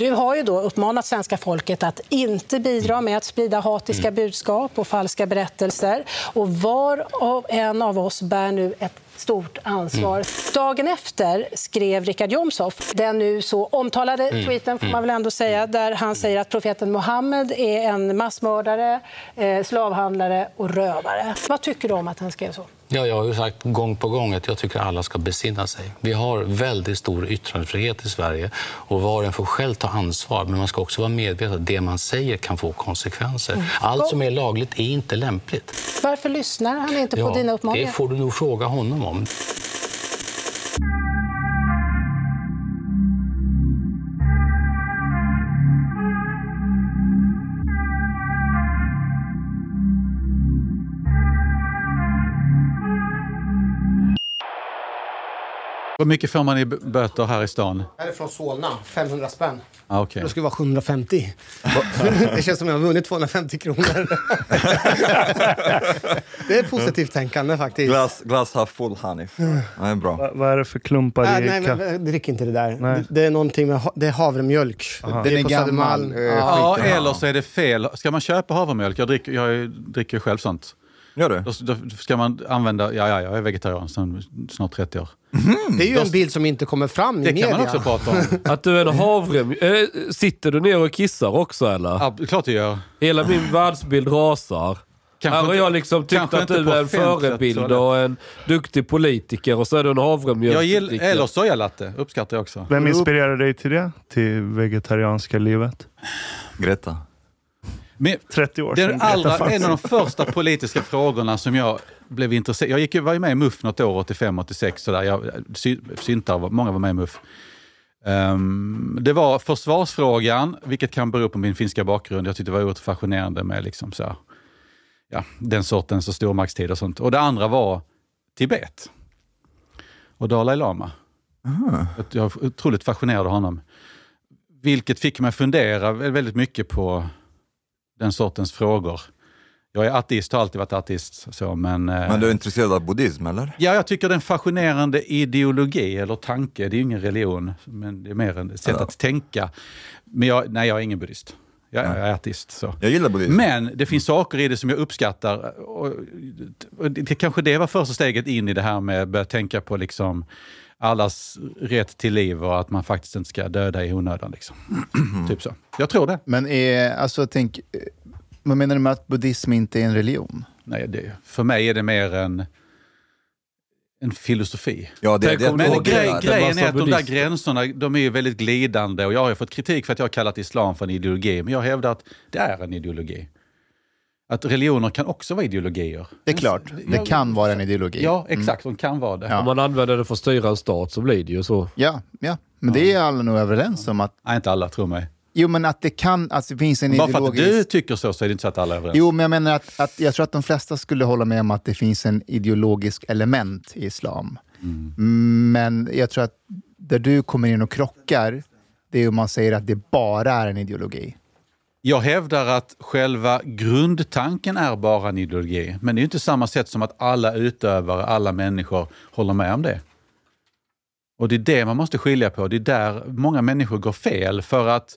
Du har ju då uppmanat svenska folket att inte bidra med att sprida hatiska budskap och falska berättelser. Och var och en av oss bär nu ett stort ansvar. Dagen efter skrev Richard Jomshof den nu så omtalade tweeten, får man väl ändå säga, där han säger att profeten Muhammed är en massmördare, eh, slavhandlare och rövare. Vad tycker du om att han skrev så? Ja, jag har sagt gång på gång att jag tycker att alla ska besinna sig. Vi har väldigt stor yttrandefrihet i Sverige och var och en får själv ta ansvar. Men man ska också vara medveten att det man säger kan få konsekvenser. Allt som är lagligt är inte lämpligt. Varför lyssnar han inte på dina uppmaningar? det får du nog fråga honom om. platform. Vad mycket får man i böter här i stan? Jag är från Solna, 500 spänn. Ah, okay. Det skulle vara 750. det känns som jag har vunnit 250 kronor. det är positivt tänkande faktiskt. Glass, glass half full honey. Ja, det är bra. Va- vad är det för klumpar Nej, i nej, men, drick inte det där. Nej. Det, det är någonting med ha, det är havremjölk. Aha. Det Den är på gammal, Ja. Eller så är det fel. Ska man köpa havremjölk? Jag dricker, jag dricker själv sånt. Gör du? Då, då ska man använda... Ja, ja, jag är vegetarian sedan snart 30 år. Det är ju en bild som inte kommer fram i Det media. kan man också prata om. Att du är en havre... Äh, sitter du ner och kissar också eller? Ja, klart det gör. Hela min världsbild rasar. Kanske Här har inte- jag liksom tyckt kanske att inte du på är en offentligt förebild och en duktig politiker och så är du en havremjölk. Jag gillar, eller sojalatte uppskattar jag också. Vem inspirerar dig till det? Till vegetarianska livet? Greta. Men, 30 år det är sedan. allra, en av de första politiska frågorna som jag blev intresserad Jag gick, var ju med i MUF något år, 85-86. Sådär. Jag, sy, syntar, många var med i MUF. Ehm, det var försvarsfrågan, vilket kan bero på min finska bakgrund. Jag tyckte det var oerhört fascinerande med liksom så här, ja, den sortens och stormaktstid och sånt. Och det andra var Tibet och Dalai Lama. Att Jag var otroligt fascinerad av honom. Vilket fick mig fundera väldigt mycket på den sortens frågor. Jag är ateist, har alltid varit ateist. Så, men, eh, Men du är intresserad av buddhism, eller? Ja, jag tycker det är en fascinerande ideologi eller tanke. Det är ju ingen religion, men det är mer ett sätt Ja. att tänka. Men jag, nej, jag är ingen buddhist. Jag, jag är ateist. Så. Jag gillar buddhism. Men det finns saker i det som jag uppskattar. Och, och det, kanske det var första steget in i det här med att börja tänka på liksom allas rätt till liv och att man faktiskt inte ska döda i onödan. Liksom. typ så. Jag tror det. Men är, alltså, tänk, eh, vad menar du med att buddhism inte är en religion? Nej, det, för mig är det mer en, en filosofi. Ja, det, det, Men grej, det- det grejen är att de där gränserna de är ju väldigt glidande och jag har ju fått kritik för att jag har kallat islam för en ideologi, men jag hävdar att det är en ideologi. Att religioner kan också vara ideologier. Det är klart, det Ja, kan vara en ideologi. Ja, exakt. De kan vara det. Ja. Om man använder det för att styra en stat så blir det ju så. Ja, ja. men det är alla nog överens om. att Nej, inte alla, tror mig. Jo, men att det kan, att det finns en Bara för att ideologisk... du tycker så, så är det inte så att alla är överens. Jo, men jag menar att, att jag tror att de flesta skulle hålla med om att det finns en ideologisk element i islam. Mm. Men jag tror att där du kommer in och krockar, det är om man säger att det bara är en ideologi. Jag hävdar att själva grundtanken är bara en ideologi. Men det är inte samma sätt som att alla utövare, alla människor håller med om det. Och det är det man måste skilja på. Det är där många människor går fel. För att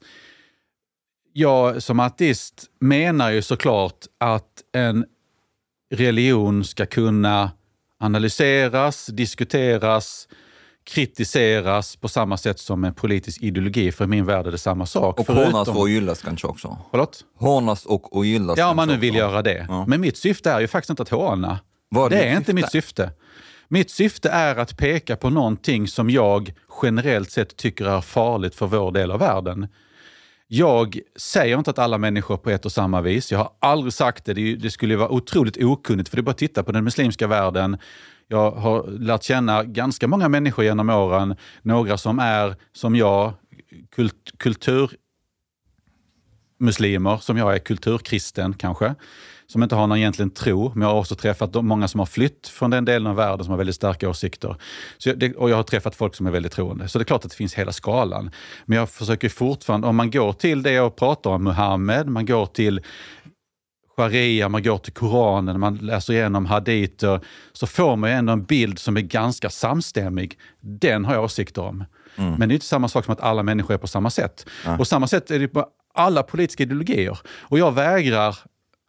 jag som ateist menar ju såklart att en religion ska kunna analyseras, diskuteras, kritiseras på samma sätt som en politisk ideologi. För i min värld är det samma sak. Och hånas och ogillas kanske också. Förlåt? Hånas och ogillas Ja, om man nu vill också. göra det. Ja. Men mitt syfte är ju faktiskt inte att håna. Är det är inte syfte? mitt syfte. Mitt syfte är att peka på någonting som jag generellt sett tycker är farligt för vår del av världen. Jag säger inte att alla människor är på ett och samma vis. Jag har aldrig sagt det. Det, skulle vara otroligt okunnigt, för det är bara att titta på den muslimska världen. Jag har lärt känna ganska många människor genom åren. Några som är, som jag, kult, kulturmuslimer, som jag är kulturkristen kanske, som inte har någon egentligen tro. Men jag har också träffat många som har flytt från den delen av världen som har väldigt starka åsikter. Så jag, det, och jag har träffat folk som är väldigt troende. Så det är klart att det finns hela skalan. Men jag försöker fortfarande, om man går till det jag pratar om, Muhammed, man går till sharia, man går till Koranen, man läser igenom haditer, så får man ju ändå en bild som är ganska samstämmig. Den har jag åsikter om. Men det är inte samma sak som att alla människor är på samma sätt. Och samma sätt är det på alla politiska ideologier. Och jag vägrar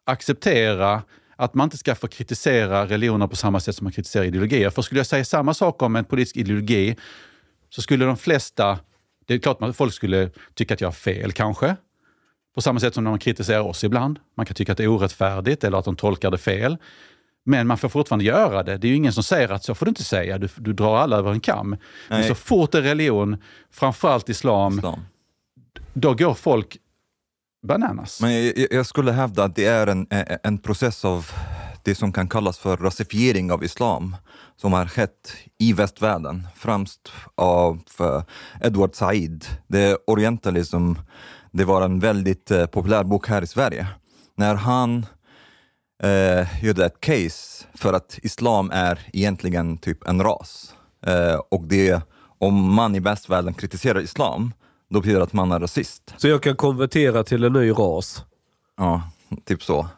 acceptera att man inte ska få kritisera religioner på samma sätt som man kritiserar ideologier. För skulle jag säga samma sak om en politisk ideologi så skulle de flesta, det är klart att folk skulle tycka att jag har fel kanske. På samma sätt som när man kritiserar oss ibland. Man kan tycka att det är orättfärdigt eller att de tolkar det fel. Men man får fortfarande göra det. Det är ju ingen som säger att så får du inte säga. Du, du drar alla över en kam. Men Nej. så fort det är religion, framförallt islam, då går folk bananas. Men jag, jag skulle hävda att det är en, en process av det som kan kallas för rasifiering av islam som har skett i västvärlden, främst av eh, Edward Said. Det är Orientalism, det var en väldigt eh, populär bok här i Sverige. När han eh, gjorde ett case för att islam är egentligen typ en ras. Eh, och det, om man i västvärlden kritiserar islam, då betyder det att man är rasist. Så jag kan konvertera till en ny ras? Ja, typ så.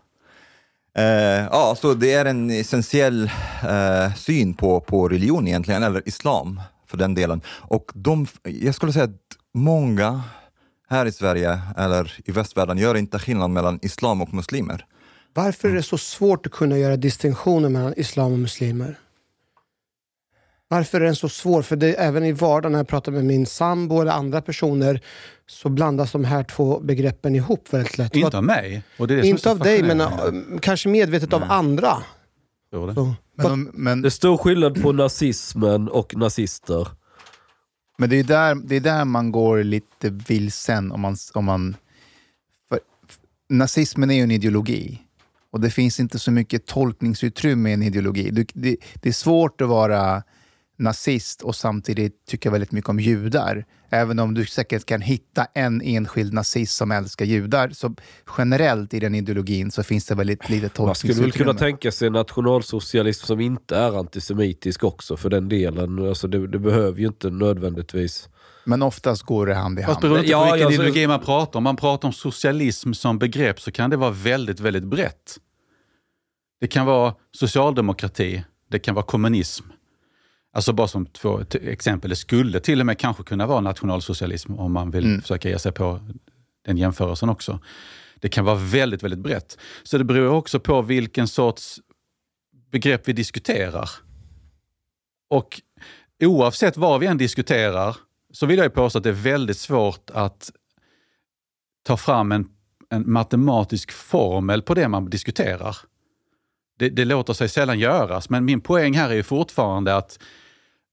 Eh, ja, så det är en essentiell eh, syn på, på religion egentligen, eller islam för den delen. Och de, jag skulle säga att många här i Sverige eller i västvärlden gör inte skillnad mellan islam och muslimer. Varför är det så svårt att kunna göra distinktioner mellan islam och muslimer? Varför är den så svår? För det, även i vardagen när jag pratar med min sambo eller andra personer så blandas de här två begreppen ihop väldigt lätt. Inte av mig. Och det är det Inte av dig, men äh, kanske medvetet av andra. Tror det. Så. Men, men, Det är stor skillnad på nazismen och nazister men det, är där, det är där man går lite vilsen. Om man, om man, för, nazismen är ju en ideologi. Och det finns inte så mycket tolkningsutrymme i en ideologi. Du, det, det är svårt att vara nazist och samtidigt tycka väldigt mycket om judar. Även om du säkert kan hitta en enskild nazist som älskar judar. Så generellt i den ideologin så finns det väldigt lite Man skulle väl tolkningsutrymme. kunna tänka sig en nationalsocialism som inte är antisemitisk också för den delen. Alltså det, det behöver ju inte nödvändigtvis... Men oftast går det hand i Fast hand. beroende på Ja, vilken ja, så- ideologi man pratar om. Om man pratar om socialism som begrepp så kan det vara väldigt, väldigt brett. Det kan vara socialdemokrati, det kan vara kommunism. Alltså bara som två exempel. Det skulle till och med kanske kunna vara nationalsocialism om man vill försöka ge sig på den jämförelsen också. Det kan vara väldigt, väldigt brett. Så det beror också på vilken sorts begrepp vi diskuterar. Och oavsett vad vi än diskuterar så vill jag påstå att det är väldigt svårt att ta fram en, en matematisk formel på det man diskuterar. Det, det låter sig sällan göras, men min poäng här är ju fortfarande att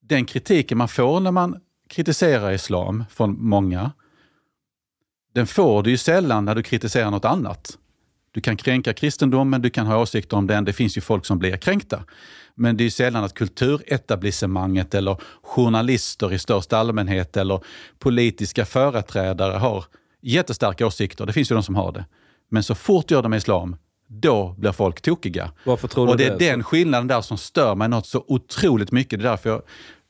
den kritiken man får när man kritiserar islam från många, den får du ju sällan när du kritiserar något annat. Du kan kränka kristendomen, du kan ha åsikter om den, det finns ju folk som blir kränkta. Men det är ju sällan att kulturetablissemanget eller journalister i största allmänhet eller politiska företrädare har jättestarka åsikter. Det finns ju de som har det. Men så fort gör de islam, då blir folk tokiga. Varför tror du Och det är det? den skillnaden där som stör mig något så otroligt mycket. Det är därför jag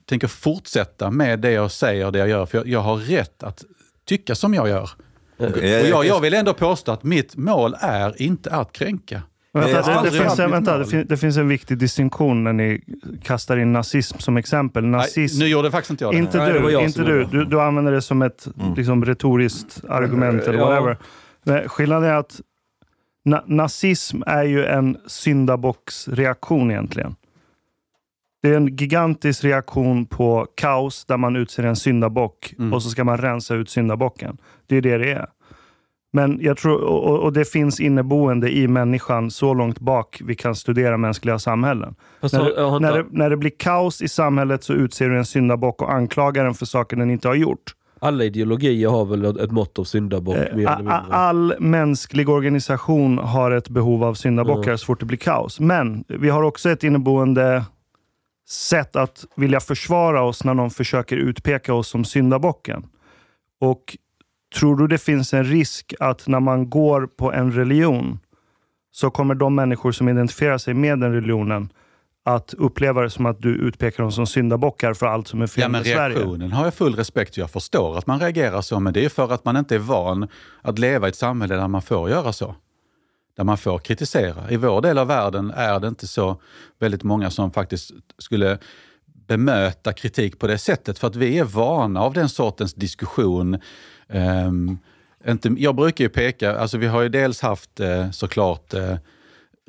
tänker fortsätta med det jag säger och det jag gör. För jag, jag har rätt att tycka som jag gör. Och jag, jag vill ändå påstå att mitt mål är inte att kränka. Vänta, Det det, finns, vänta, det, mål. fin, det finns en viktig distinktion när ni kastar in nazism som exempel. Nazism, nu gjorde faktiskt inte jag det. Inte Nej, du, jag inte du. du. Du använder det som ett liksom, retoriskt argument eller Ja. whatever. Men skillnaden är att na nazism är ju en syndabocksreaktion egentligen. Det är en gigantisk reaktion på kaos där man utser en syndabock Mm. och så ska man rensa ut syndabocken. Det är det det är. Men jag tror, och, och det finns inneboende i människan så långt bak vi kan studera mänskliga samhällen. Fast När det, när, det, när det blir kaos i samhället så utser du en syndabock och anklagar den för saker den inte har gjort. Alla ideologier har väl ett mått av syndabock Eh. All mänsklig organisation har ett behov av syndabockar Mm. så fort det blir kaos. Men vi har också ett inneboende sätt att vilja försvara oss när någon försöker utpeka oss som syndabocken. Och tror du det finns en risk att när man går på en religion så kommer de människor som identifierar sig med den religionen att uppleva det som att du utpekar dem som syndabockar för allt som är fel Ja, men med Sverige? reaktionen har jag full respekt Jag förstår att man reagerar så, men det är för att man inte är van att leva i ett samhälle där man får göra så. Där man får kritisera. I vår del av världen är det inte så väldigt många som faktiskt skulle bemöta kritik på det sättet, för att vi är vana av den sortens diskussion. Ehm, inte, jag brukar ju peka, alltså vi har ju dels haft eh, såklart eh,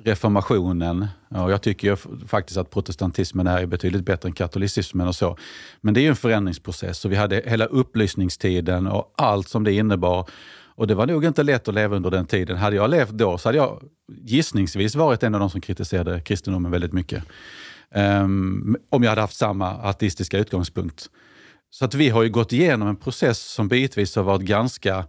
reformationen. Och jag tycker ju faktiskt att protestantismen är betydligt bättre än katolicismen och så. Men det är ju en förändringsprocess och vi hade hela upplysningstiden och allt som det innebar. Och det var nog inte lätt att leva under den tiden. Hade jag levt då så hade jag gissningsvis varit en av de som kritiserade kristendomen väldigt mycket. Um, om jag hade haft samma ateistiska utgångspunkt. Så att vi har ju gått igenom en process som bitvis har varit ganska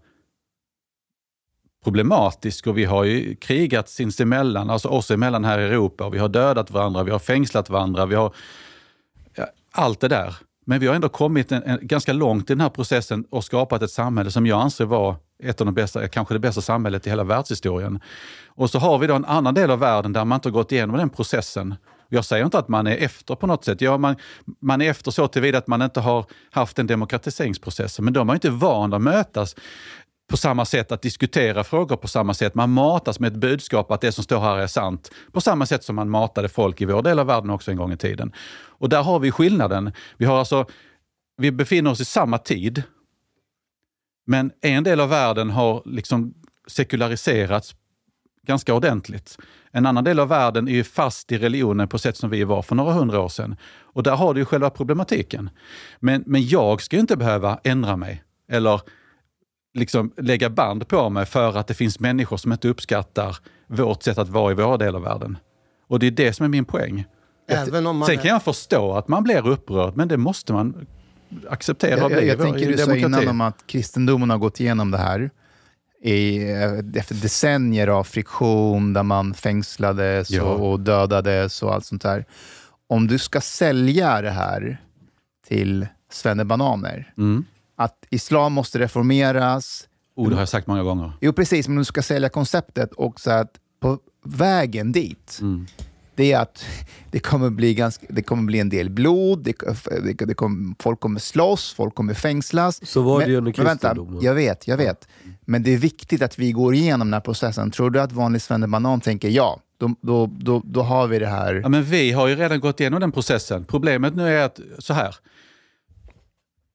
problematisk och vi har ju krigat sinsemellan, alltså oss emellan här i Europa. Och vi har dödat varandra, vi har fängslat varandra, vi har ja, allt det där. Men vi har ändå kommit en, en, ganska långt i den här processen och skapat ett samhälle som jag anser var ett av de bästa, kanske det bästa samhället i hela världshistorien. Och så har vi då en annan del av världen där man inte har gått igenom den processen. Jag säger inte att man är efter på något sätt. Ja, man, man är efter så tillvida att man inte har haft en demokratiseringsprocess, Men de är inte vana att mötas på samma sätt, att diskutera frågor på samma sätt. Man matas med ett budskap att det som står här är sant. På samma sätt som man matade folk i vår del av världen också en gång i tiden. Och där har vi skillnaden. Vi, har alltså, vi befinner oss i samma tid. Men en del av världen har liksom sekulariserats ganska ordentligt. En annan del av världen är ju fast i religionen på sätt som vi var för några hundra år sedan. Och där har du ju själva problematiken. Men, men jag ska ju inte behöva ändra mig eller liksom lägga band på mig för att det finns människor som inte uppskattar vårt sätt att vara i vår del av världen. Och det är det som är min poäng. Även om man Sen är- kan jag förstå att man blir upprörd, men det måste man acceptera Jag, jag, jag tänker du sa innan om att kristendomen har gått igenom det här i, eh, efter decennier av friktion där man fängslades Ja. och, och dödades och allt sånt där. Om du ska sälja det här till svennebananer, Mm. Att islam måste reformeras. Oh, det har jag sagt många gånger. Jo, precis, men du ska sälja konceptet och så att på vägen dit, Mm. det är att det kommer bli, ganska, det kommer bli en del blod, det, det, det kommer, folk kommer slåss, folk kommer fängslas. Så var det ju under kristendomen. jag vet, jag vet. Men det är viktigt att vi går igenom den här processen. Tror du att vanlig svennebanan tänker ja, då, då, då, då har vi det här. Ja, men vi har ju redan gått igenom den processen. Problemet nu är att, så här,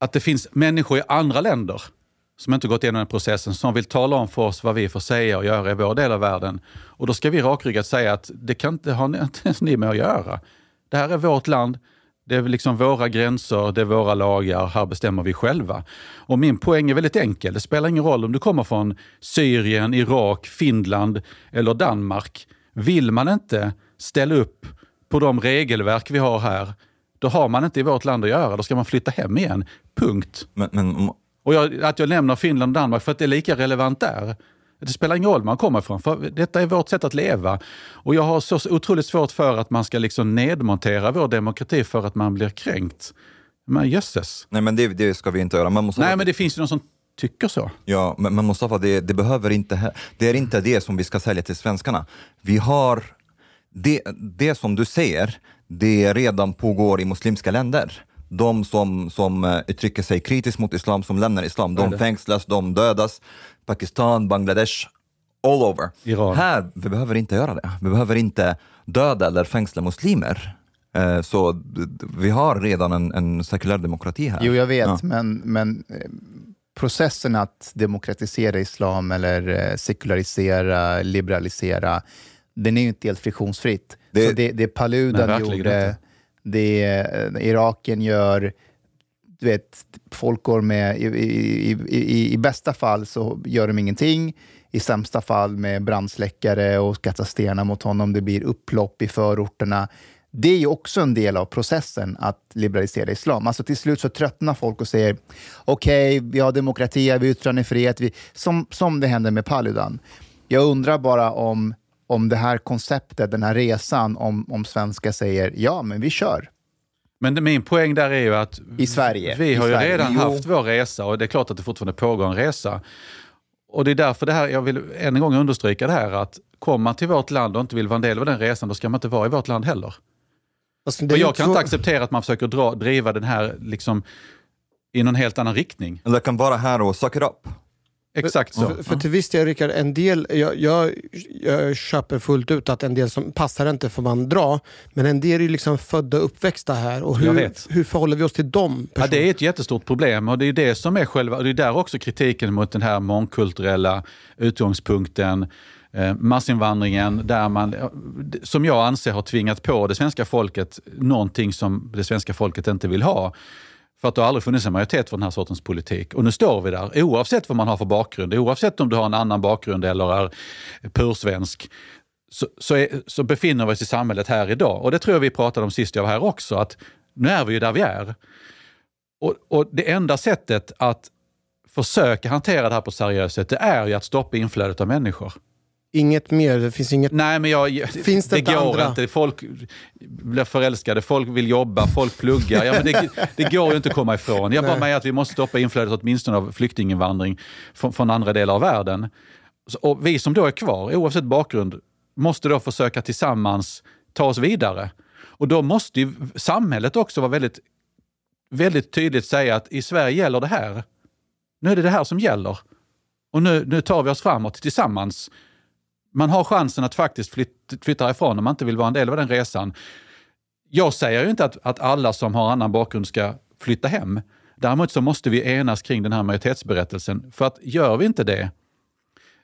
att det finns människor i andra länder som inte gått igenom den processen, som vill tala om för oss vad vi får säga och göra i vår del av världen. Och då ska vi rakryggat säga att det kan inte ha inte ens ni med att göra. Det här är vårt land, det är liksom våra gränser, det är våra lagar, här bestämmer vi själva. Och min poäng är väldigt enkel, det spelar ingen roll om du kommer från Syrien, Irak, Finland eller Danmark. Vill man inte ställa upp på de regelverk vi har här, då har man inte i vårt land att göra. Då ska man flytta hem igen. Punkt. Men, men, och jag, att jag nämner Finland och Danmark för att det är lika relevant där. Det spelar ingen roll var man kommer ifrån, för detta är vårt sätt att leva. Och jag har så otroligt svårt för att man ska liksom nedmontera vår demokrati för att man blir kränkt. Men jösses. Nej, men det, det ska vi inte göra. Man måste Nej, men det finns ju någon som tycker så. Ja, men, men Mustafa, det, det, behöver inte, det är inte det som vi ska sälja till svenskarna. Vi har, det, det som du säger, det redan pågår i muslimska länder. De som, som eh, uttrycker sig kritiskt mot islam, som lämnar islam, de fängslas, de dödas. Pakistan, Bangladesh, all over. Iran. Här, vi behöver inte göra det. Vi behöver inte döda eller fängsla muslimer. Eh, Så vi har redan en, en sekulär demokrati här. Jo, jag vet, Ja. men, men eh, processen att demokratisera islam eller sekularisera, liberalisera, den är ju inte helt friktionsfritt. Det- så det, det Paludan gjorde, inte. det eh, Iraken gör, du vet, folk går med, i, i, i, i, i bästa fall så gör de ingenting, i sämsta fall med brandsläckare och kastar stenar mot honom, det blir upplopp i förorterna. Det är ju också en del av processen att liberalisera islam. Alltså till slut så tröttnar folk och säger okej, vi har demokrati, vi har yttrandefrihet, vi, som, som det hände med Paludan. Jag undrar bara om, om det här konceptet, den här resan, om, om svenskar säger ja, men vi kör. Men min poäng där är ju att I Sverige. vi I har ju Sverige. redan Jo. haft vår resa och det är klart att det fortfarande pågår en resa. Och det är därför det här, jag vill än en gång understryka det här att kommer man till vårt land och inte vill vara en del av den resan, då ska man inte vara i vårt land heller. Alltså, Och jag kan så- inte acceptera att man försöker dra, driva den här liksom, i någon helt annan riktning. Eller kan vara här och suck it up. Exakt så. För, för till viss del, Rickard, en del, jag, jag, jag köper fullt ut att en del som passar inte får man dra, men en del är ju liksom födda och uppväxta här. Och hur, hur förhåller vi oss till dem? Ja, det är ett jättestort problem och det är det som är själva, och det är där också kritiken mot den här mångkulturella utgångspunkten, eh, massinvandringen, där man, som jag anser har tvingat på det svenska folket någonting som det svenska folket inte vill ha. För att det har aldrig funnits en majoritet för den här sortens politik. Och nu står vi där, oavsett vad man har för bakgrund, oavsett om du har en annan bakgrund eller är pursvensk, så, så, är, så befinner vi oss i samhället här idag. Och det tror jag vi pratade om sist jag var här också, att nu är vi ju där vi är. Och, och det enda sättet att försöka hantera det här på seriöst sätt, det är ju att stoppa inflödet av människor. Inget mer, det finns inget... Nej, men jag, Finns det det går andra? inte. Folk blir förälskade, folk vill jobba, folk pluggar. Ja, men det, det går ju inte att komma ifrån. Jag bara menar att vi måste stoppa inflödet åtminstone av flyktinginvandring från, från andra delar av världen. Och vi som då är kvar, oavsett bakgrund, måste då försöka tillsammans ta oss vidare. Och då måste ju samhället också vara väldigt, väldigt tydligt säga att i Sverige gäller det här. Nu är det det här som gäller. Och nu, nu tar vi oss framåt tillsammans. Man har chansen att faktiskt flyt, flytta härifrån om man inte vill vara en del av den resan. Jag säger ju inte att, att alla som har annan bakgrund ska flytta hem. Däremot så måste vi enas kring den här majoritetsberättelsen. För att gör vi inte det,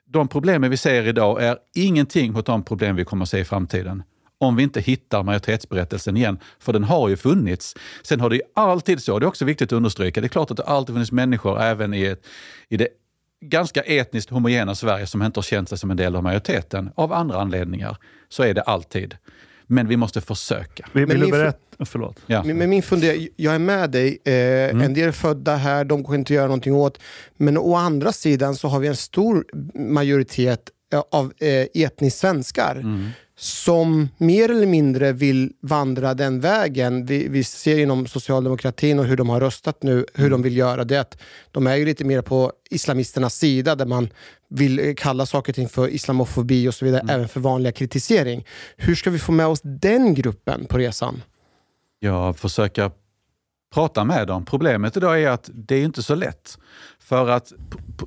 de problemen vi ser idag är ingenting mot de problem vi kommer att se i framtiden. Om vi inte hittar majoritetsberättelsen igen, för den har ju funnits. Sen har det ju alltid så, det är också viktigt att understryka, det är klart att det alltid funnits människor även i, ett, i det ganska etniskt homogena Sverige som inte har känt sig som en del av majoriteten. Av andra anledningar. Så är det alltid. Men vi måste försöka. Vill, vill du berätta? Förlåt. Ja. Men, men min fundering, jag är med dig. Eh, En del är födda här, de går inte att göra någonting åt. Men å andra sidan så har vi en stor majoritet eh, av eh, etniskt svenskar som mer eller mindre vill vandra den vägen. Vi, vi ser inom socialdemokratin och hur de har röstat nu, hur de vill göra det. Att de är ju lite mer på islamisternas sida där man vill kalla saker och ting för islamofobi och så vidare, även för vanliga kritisering. Hur ska vi få med oss den gruppen på resan? jag försöka prata med dem. Problemet idag är att det är inte så lätt. För att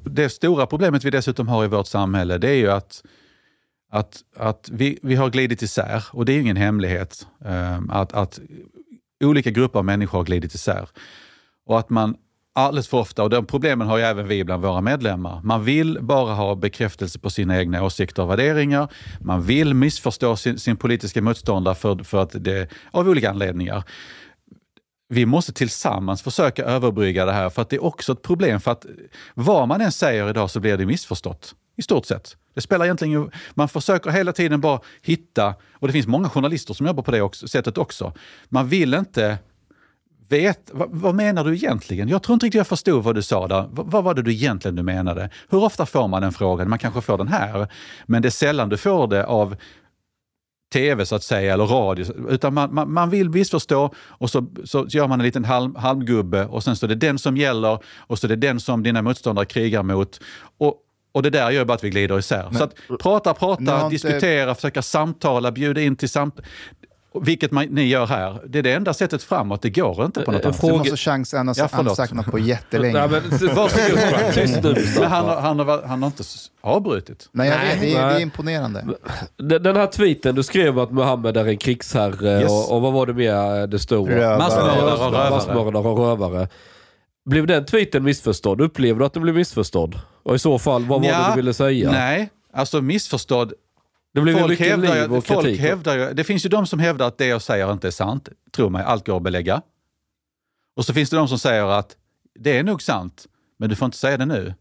det stora problemet vi dessutom har i vårt samhälle, det är ju att, att, att vi, vi har glidit isär. Och det är ingen hemlighet ehm, att, att olika grupper av människor har glidit isär. Och att man alldeles för ofta, och de problemen har ju även vi bland våra medlemmar, man vill bara ha bekräftelse på sina egna åsikter och värderingar. Man vill missförstå sin, sin politiska motståndare för, för att det, av olika anledningar. Vi måste tillsammans försöka överbrygga det här för att det är också ett problem för att vad man än säger idag så blir det missförstått. I stort sett. Det spelar egentligen Man försöker hela tiden bara hitta, och det finns många journalister som jobbar på det också, sättet också. Man vill inte veta, vad, vad menar du egentligen? Jag tror inte riktigt jag förstod vad du sa där. Vad, vad var det du egentligen du menade? Hur ofta får man den frågan? Man kanske får den här, men det är sällan du får det av tv så att säga, eller radio. Utan man, man, man vill missförstå och så, så gör man en liten halm, halmgubbe och sen så är det den som gäller och så är det den som dina motståndare krigar mot. Och, och det där gör bara att vi glider isär. så att prata, prata, inte- diskutera, försöka samtala, bjuda in till samtal. Vilket man, ni gör här. Det är det enda sättet framåt. Det går inte på något En annat Du fråga- måste chans, annars Ja, har han sagt något på jättelänge. Nej, men, varsågod, tyst nu, Men han, har- han, har, han har inte avbrutit. Nej, jag vet, det, är, det är imponerande. Den den här tweeten, du skrev att Mohammed är en krigsherre Yes. och, och vad var det mer det stod? Massmördare och rövare. Massmördare och rövare. Blev den tweeten missförstådd? Upplever du att den blev missförstådd? Och i så fall, vad var det du ville säga? Nej, alltså missförstådd. Det blev Folk, hävdar, liv och folk kritik. hävdar ju, det finns ju de som hävdar att det jag säger inte är sant. Tro mig, allt går att belägga. Och så finns det de som säger att det är nog sant, men du får inte säga det nu.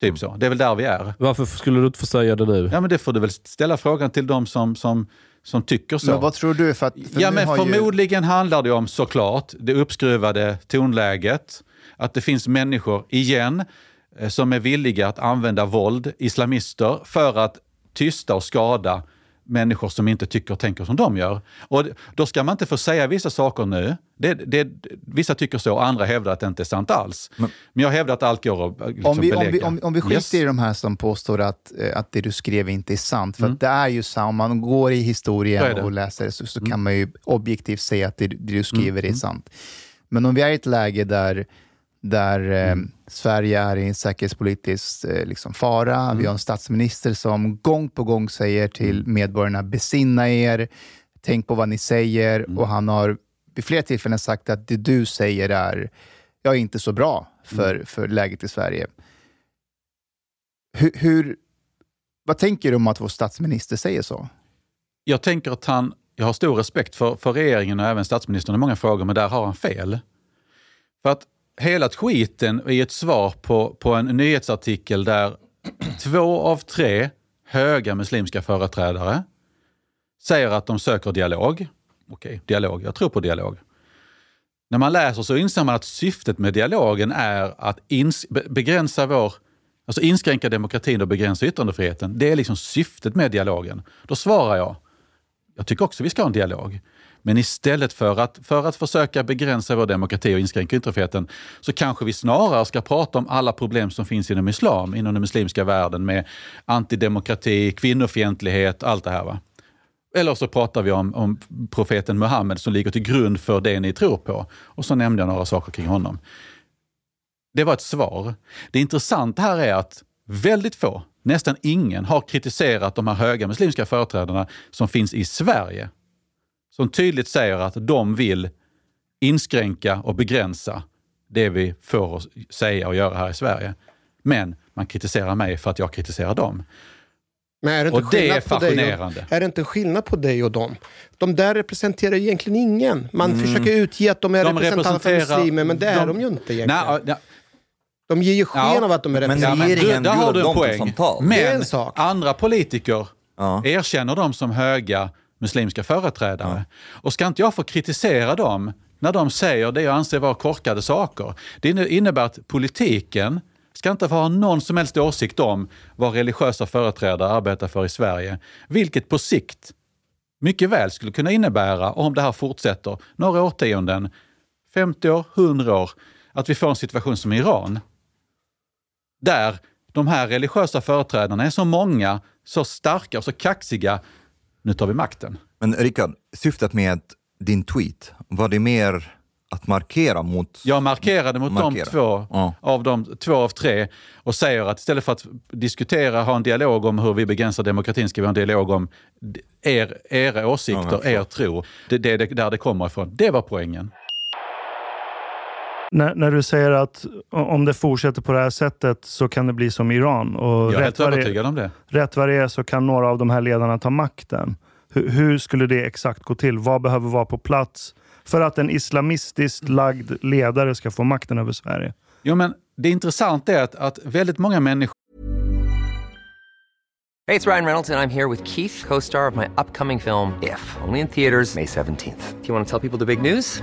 Typ så. Det är väl där vi är. Varför skulle du inte få säga det nu? Ja, men det får du väl ställa frågan till de som, som, som tycker så. Men vad tror du? För att, för ja, men har ju- förmodligen handlar det om såklart det uppskruvade tonläget. Att det finns människor, igen, eh, som är villiga att använda våld, islamister, för att tysta och skada människor som inte tycker och tänker som de gör. Och då ska man inte få säga vissa saker nu. Det, det, vissa tycker så, andra hävdar att det inte är sant alls. Men, jag hävdar att allt går att liksom, om, vi, om, belägga. vi, om, om vi skiter Yes. i de här som påstår att, eh, att det du skrev inte är sant, för Mm. det är ju så, om man går i historien. Mm. och läser det så, så kan man ju objektivt säga att det, det du skriver Mm. är sant. Men om vi är i ett läge där, där eh, Mm. Sverige är i en säkerhetspolitisk eh, liksom, fara, Mm. vi har en statsminister som gång på gång säger till medborgarna, besinna er, tänk på vad ni säger, Mm. och han har vid flera tillfällen sagt att det du säger är ja, inte så bra för, Mm. för läget i Sverige. Hur, hur, vad tänker du om att vår statsminister säger så? Jag tänker att han, jag har stor respekt för, för regeringen och även statsministern i många frågor, men där har han fel. För att hela skiten i ett svar på, på en nyhetsartikel där två av tre höga muslimska företrädare säger att de söker dialog. Okej, dialog. Jag tror på dialog. När man läser så inser man att syftet med dialogen är att ins- begränsa vår Alltså inskränka demokratin och begränsa yttrandefriheten. Det är liksom syftet med dialogen. Då svarar jag, jag tycker också vi ska ha en dialog. Men istället för att, för att försöka begränsa vår demokrati och inskränka yttrandefriheten så kanske vi snarare ska prata om alla problem som finns inom islam, inom den muslimska världen med antidemokrati, kvinnofientlighet, allt det här. Va? Eller så pratar vi om, om profeten Muhammed som ligger till grund för det ni tror på. Och så nämnde jag några saker kring honom. Det var ett svar. Det intressanta här är att väldigt få, nästan ingen, har kritiserat de här höga muslimska företrädarna som finns i Sverige. Som tydligt säger att de vill inskränka och begränsa det vi får säga och göra här i Sverige. Men man kritiserar mig för att jag kritiserar dem. Men är det inte Och det är skillnad på dig fascinerande. Och, är det inte skillnad på dig och dem? De där representerar egentligen ingen. Man Mm. försöker utge att de är De representanter för muslimer, men det är de- de ju inte egentligen. Nej, ja, De ger ju sken Ja, av att de är men representanter. regeringen där har du en poäng. Men sak. andra politiker Ja. erkänner dem som höga muslimska företrädare. Och ska inte jag få kritisera dem när de säger det jag anser vara korkade saker? Det inne- innebär att politiken ska inte få ha någon som helst åsikt om vad religiösa företrädare arbetar för i Sverige. Vilket på sikt mycket väl skulle kunna innebära, om det här fortsätter, några årtionden, 50 år, 100 år, att vi får en situation som Iran. Där de här religiösa företrädarna är så många, så starka och så kaxiga. Nu tar vi makten. Men Rickard, syftet med din tweet, var det mer att markera mot... Jag markerade mot Markera. de två Ja. av de två av tre och säger att istället för att diskutera, ha en dialog om hur vi begränsar demokratin, ska vi ha en dialog om er, era Ja, åsikter, jag er tro. Det, är det- där det kommer ifrån. Det var poängen. När, när du säger att om det fortsätter på det här sättet så kan det bli som Iran. Och Jag är helt det, övertygad om det. rätt vad det är så kan några av de här ledarna ta makten. Hur, hur skulle det exakt gå till? Vad behöver vara på plats för att en islamistiskt lagd ledare ska få makten över Sverige? Jo, men det intressanta är att, att väldigt många människor Hey, it's Ryan Reynolds, and I'm here with Keith, co star of my upcoming film, If, only in theaters, May 17th. Do you want to tell people the big news?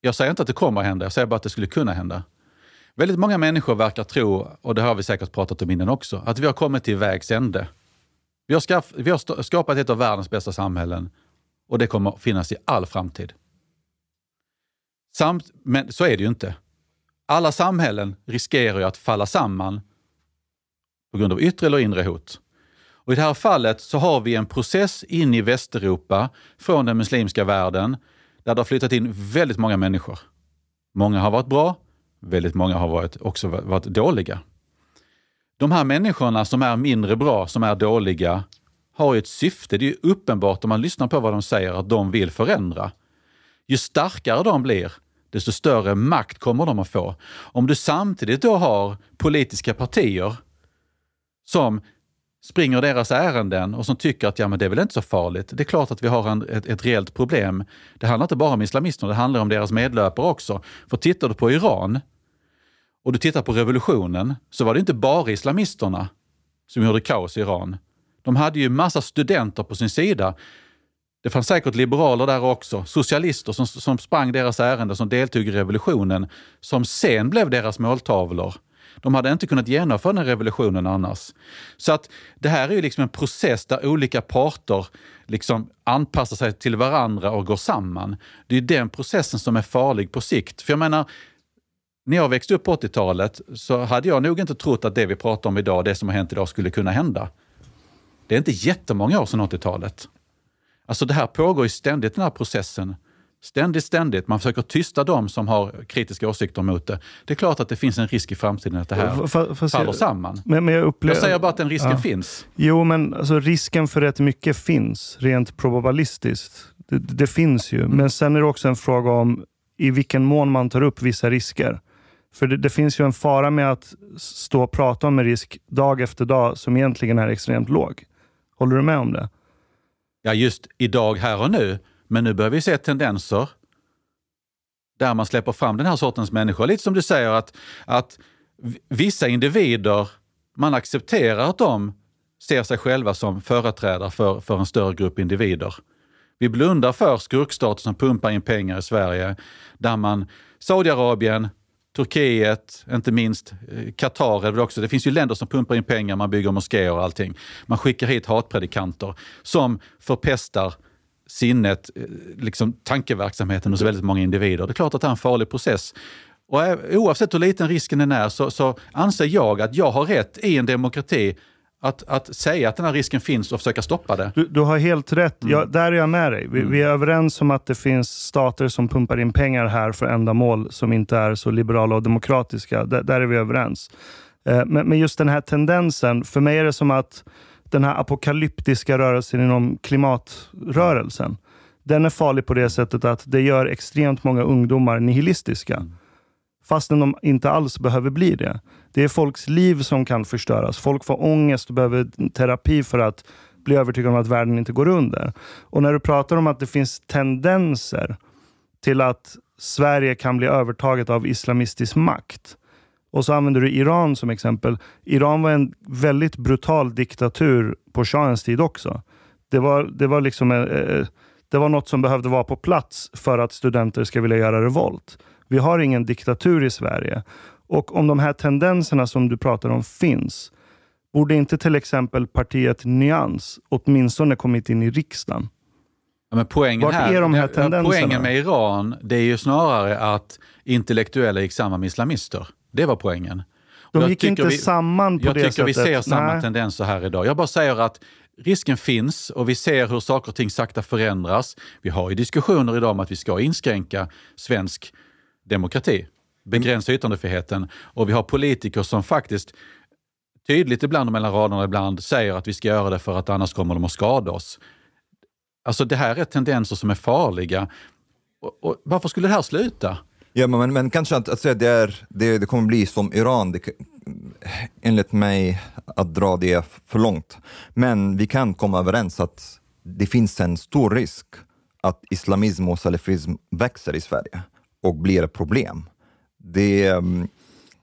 Jag säger inte att det kommer att hända, jag säger bara att det skulle kunna hända. Väldigt många människor verkar tro, och det har vi säkert pratat om innan också, att vi har kommit till vägs ände. Vi har, skaff, vi har skapat ett av världens bästa samhällen och det kommer att finnas i all framtid. Samt, men så är det ju inte. Alla samhällen riskerar ju att falla samman på grund av yttre eller inre hot. Och I det här fallet så har vi en process in i Västeuropa från den muslimska världen där det har flyttat in väldigt många människor. Många har varit bra, väldigt många har varit, också varit dåliga. De här människorna som är mindre bra, som är dåliga, har ju ett syfte. Det är ju uppenbart om man lyssnar på vad de säger att de vill förändra. Ju starkare de blir, desto större makt kommer de att få. Om du samtidigt då har politiska partier som springer deras ärenden och som tycker att ja, men det är väl inte så farligt. Det är klart att vi har en, ett, ett reellt problem. Det handlar inte bara om islamisterna, det handlar om deras medlöpare också. För tittar du på Iran och du tittar på revolutionen så var det inte bara islamisterna som gjorde kaos i Iran. De hade ju massa studenter på sin sida. Det fanns säkert liberaler där också, socialister som, som sprang deras ärenden, som deltog i revolutionen, som sen blev deras måltavlor. De hade inte kunnat genomföra den revolutionen annars. Så att det här är ju liksom en process där olika parter liksom anpassar sig till varandra och går samman. Det är den processen som är farlig på sikt. För jag menar, när jag växte upp på 80-talet så hade jag nog inte trott att det vi pratar om idag, det som har hänt idag, skulle kunna hända. Det är inte jättemånga år sedan 80-talet. Alltså det här pågår ju ständigt, den här processen. Ständigt, ständigt. Man försöker tysta dem som har kritiska åsikter mot det. Det är klart att det finns en risk i framtiden att det här F- fast faller samman. Men, men jag, upplever, Jag säger bara att den risken Ja. finns. Jo, men alltså, risken för rätt mycket finns, rent probabilistiskt. Det, det finns ju. Men sen är det också en fråga om i vilken mån man tar upp vissa risker. För det, det finns ju en fara med att stå och prata om en risk dag efter dag som egentligen är extremt låg. Håller du med om det? Ja, just idag, här och nu. Men nu börjar vi se tendenser där man släpper fram den här sortens människor. Lite som du säger att, att vissa individer, man accepterar att de ser sig själva som företrädare för, för en större grupp individer. Vi blundar för skurkstater som pumpar in pengar i Sverige, där man Saudiarabien, Turkiet, inte minst eh, Qatar är det också. Det finns ju länder som pumpar in pengar, man bygger moskéer och allting. Man skickar hit hatpredikanter som förpestar sinnet, eh, liksom tankeverksamheten hos väldigt många individer. Det är klart att det är en farlig process. Och eh, oavsett hur liten risken den är så, så anser jag att jag har rätt i en demokrati att, att säga att den här risken finns och försöka stoppa det. Du, du har helt rätt. Mm. Där är jag med dig. Vi, vi är överens om att det finns stater som pumpar in pengar här för ändamål som inte är så liberala och demokratiska. Där, där är vi överens. Eh, men, men just den här tendensen, för mig är det som att den här apokalyptiska rörelsen inom klimatrörelsen, den är farlig på det sättet att det gör extremt många ungdomar nihilistiska. Fastän de inte alls behöver bli det. Det är folks liv som kan förstöras. Folk får ångest och behöver terapi för att bli övertygade om att världen inte går under. Och när du pratar om att det finns tendenser till att Sverige kan bli övertaget av islamistisk makt. Och så använder du Iran som exempel. Iran var en väldigt brutal diktatur på shahens tid också. Det var, det var liksom eh, eh, det var något som behövde vara på plats för att studenter ska vilja göra revolt. Vi har ingen diktatur i Sverige. Och om de här tendenserna som du pratar om finns, borde inte till exempel partiet Nyans åtminstone kommit in i riksdagen? Ja, men poängen, Vart här, är de här tendenserna? poängen med Iran, det är ju snarare att intellektuella gick samman med islamister. Det var poängen. De jag gick inte samman på jag det tycker vi sättet. ser samma Nej. tendenser här idag. Jag bara säger att risken finns och vi ser hur saker och ting sakta förändras. Vi har ju diskussioner idag om att vi ska inskränka svensk demokrati, begränsa yttrandefriheten och vi har politiker som faktiskt tydligt ibland och mellan raderna ibland säger att vi ska göra det för att annars kommer de att skada oss. Alltså det här är tendenser som är farliga. Och, och varför skulle det här sluta? Ja, men, men, kanske att, att säga det, är, det, det kommer bli som Iran, det, enligt mig att dra det för långt. Men vi kan komma överens att det finns en stor risk att islamism och salafism växer i Sverige och blir ett problem. Det, um,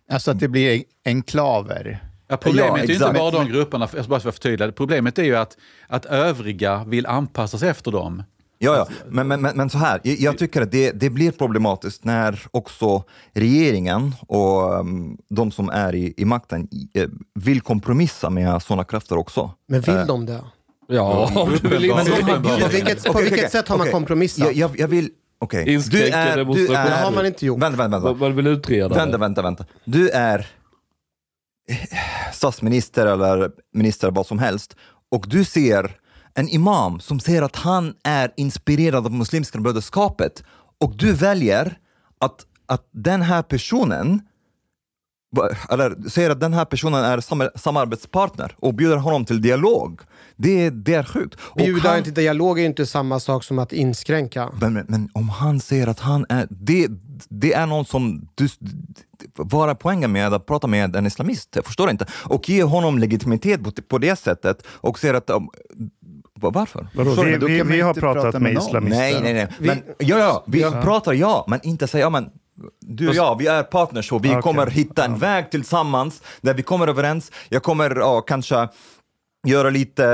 Alltså att det blir enklaver. Ja, problemet Ja, är ju inte bara de grupperna, jag ska bara för förtydliga. Problemet är ju att, att övriga vill anpassa sig efter dem. Ja, ja. Men, men, men, men så här, jag, tycker att det, det blir problematiskt när också regeringen och um, de som är i, i makten eh, vill kompromissa med sådana krafter också. Men vill Eh, de det? Ja, du inskränka Uppenbart. På vilket, på vilket sätt har man kompromissat? Jag, jag, jag vill... Okej. Inskränka demonstration. Det har man inte gjort. Vänta, vänta, vänta. Man, vill utreda Vänta, vänta, vänta. Du är statsminister eller minister, vad som helst, och du ser en imam som säger att han är inspirerad av Muslimska brödraskapet och du väljer att, att den här personen eller säger att den här personen är sam samarbetspartner och bjuder honom till dialog. Det, det är sjukt. Bjuda han- till dialog är inte samma sak som att inskränka. men, men, men om han säger att han är... Det, det är någon som... Du, vad är poängen med att prata med en islamist? Jag förstår inte. Och ge honom legitimitet på, på det sättet och säga att... Um, va- varför? Vadå, vi, vi, vi har pratat prata med med islamister. Nej, nej, nej. Men, ja, ja, vi pratar ja, men inte säga ja, men du och jag, vi är partners och vi Okej. kommer hitta en väg tillsammans där vi kommer överens. Jag kommer ja, kanske göra lite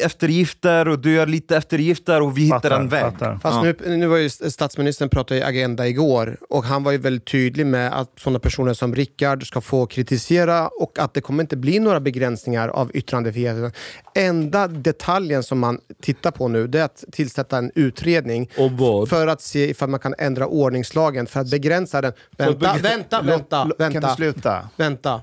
eftergifter och du gör lite eftergifter och vi hittar Fattar, en väg. fattar. Fast Ja. nu, nu var ju statsministern pratade i Agenda igår och han var ju väldigt tydlig med att sådana personer som Rickard ska få kritisera och att det kommer inte bli några begränsningar av yttrandefriheten. Enda detaljen som man tittar på nu det är att tillsätta en utredning för att se ifall man kan ändra ordningslagen för att begränsa den. Vänta, begräns- vänta, vänta, Kan du vänta. sluta? Vänta.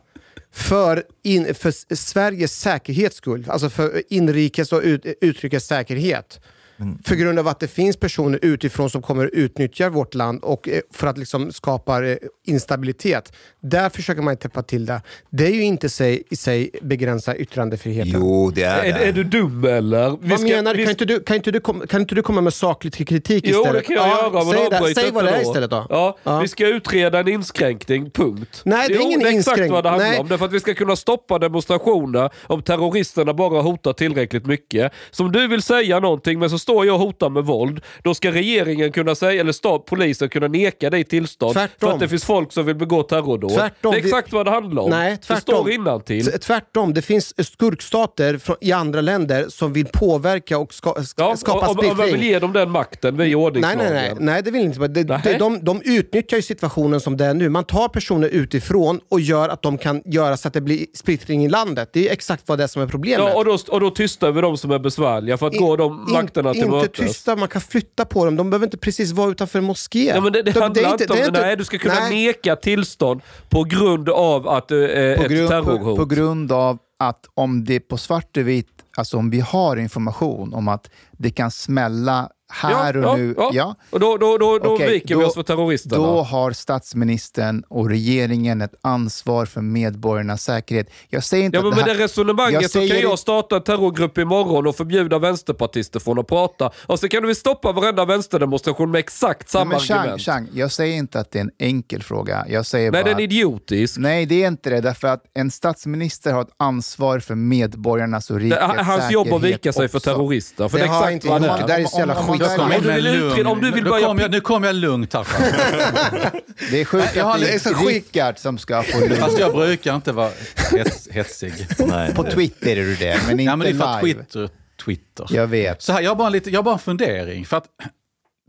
För, in, för Sveriges säkerhets skull, alltså för inrikes och ut, utrikes säkerhet. För grund av att det finns personer utifrån som kommer att utnyttja vårt land och eh, för att liksom skapa eh, instabilitet. Där försöker man täppa till det. Det är ju inte sig, i sig begränsa yttrandefriheten. Jo, det är Är, det. är du dum eller? Vi Vad ska- menar vi Kan inte du, kan, inte du kom, kan inte du komma med saklig kritik Jo, istället? det kan jag göra. Men säg det, säg vad det är istället då. Ja, Ja. Vi ska utreda en inskränkning, punkt. Nej, det är jo, ingen det är exakt inskränkning. vad det handlar Nej. om. Det är för att vi ska kunna stoppa demonstrationer om terroristerna bara hotar tillräckligt mycket. Som du vill säga någonting, men så står jag och hotar med våld. Då ska regeringen kunna säga, eller stat, polisen kunna neka dig tillstånd. Tvärtom. För att det finns folk som vill begå terrordåd. Tvärtom. Det är exakt vad det handlar om. Nej, Det tvärtom. står innantill. Tvärtom, det finns skurkstater i andra länder som vill påverka och ska, sk- Ja, skapa om, om man splittring. vill ge dem den makten via Nej, ordningslagen. nej, nej, nej, det vill inte. Det, Nej. de, de, de utnyttjar ju situationen som det är nu. Man tar personer utifrån och gör att de kan göra så att det blir splittring i landet. Det är exakt vad det är som är problemet. Ja, och, då, och då tystar vi de som är besvärliga för att gå de In- makterna Inte mötes. tysta, man kan flytta på dem. De behöver inte precis vara utanför en moské. Ja, men det, det De- handlar är inte om det. är inte- Nej, du ska kunna Nej. neka tillstånd på grund av att uh, På ett grund, på, terrorhot. på grund av att om det på svart och vitt, alltså om vi har information om att det kan smälla här och ja, nu. Ja. Ja. Och då, då, då, då Okej, viker vi oss för terroristerna. Då har statsministern och regeringen ett ansvar för medborgarnas säkerhet. Jag säger inte Ja, men att med det det här... resonemanget Jag så kan jag starta en terrorgrupp imorgon och förbjuda vänsterpartister från att prata. Och så kan vi stoppa varenda vänsterdemonstration med exakt samma men Chang, argument. Chang, jag säger inte att det är en enkel fråga. Jag säger Nej, bara den är idiotisk. Nej, det är inte det. Därför att en statsminister har ett ansvar för medborgarnas och rikets Det är hans jobb att vika säkerhet sig för också. terrorister. För Det det, exakt inte vad det gjort. är. Det där är så jävla skit. Om du vill utreda- om du vill nu, börja kom jag, nu kommer jag lugnt här. Det är sjukt Jag har att det är Rickard som ska få lugn. Fast jag brukar inte vara hets, hetsig. Nej. På Twitter är du det, men inte Ja, men det är för live. Twitter, Twitter. Jag vet. Så här, jag, har bara en lite, jag har bara en fundering. För att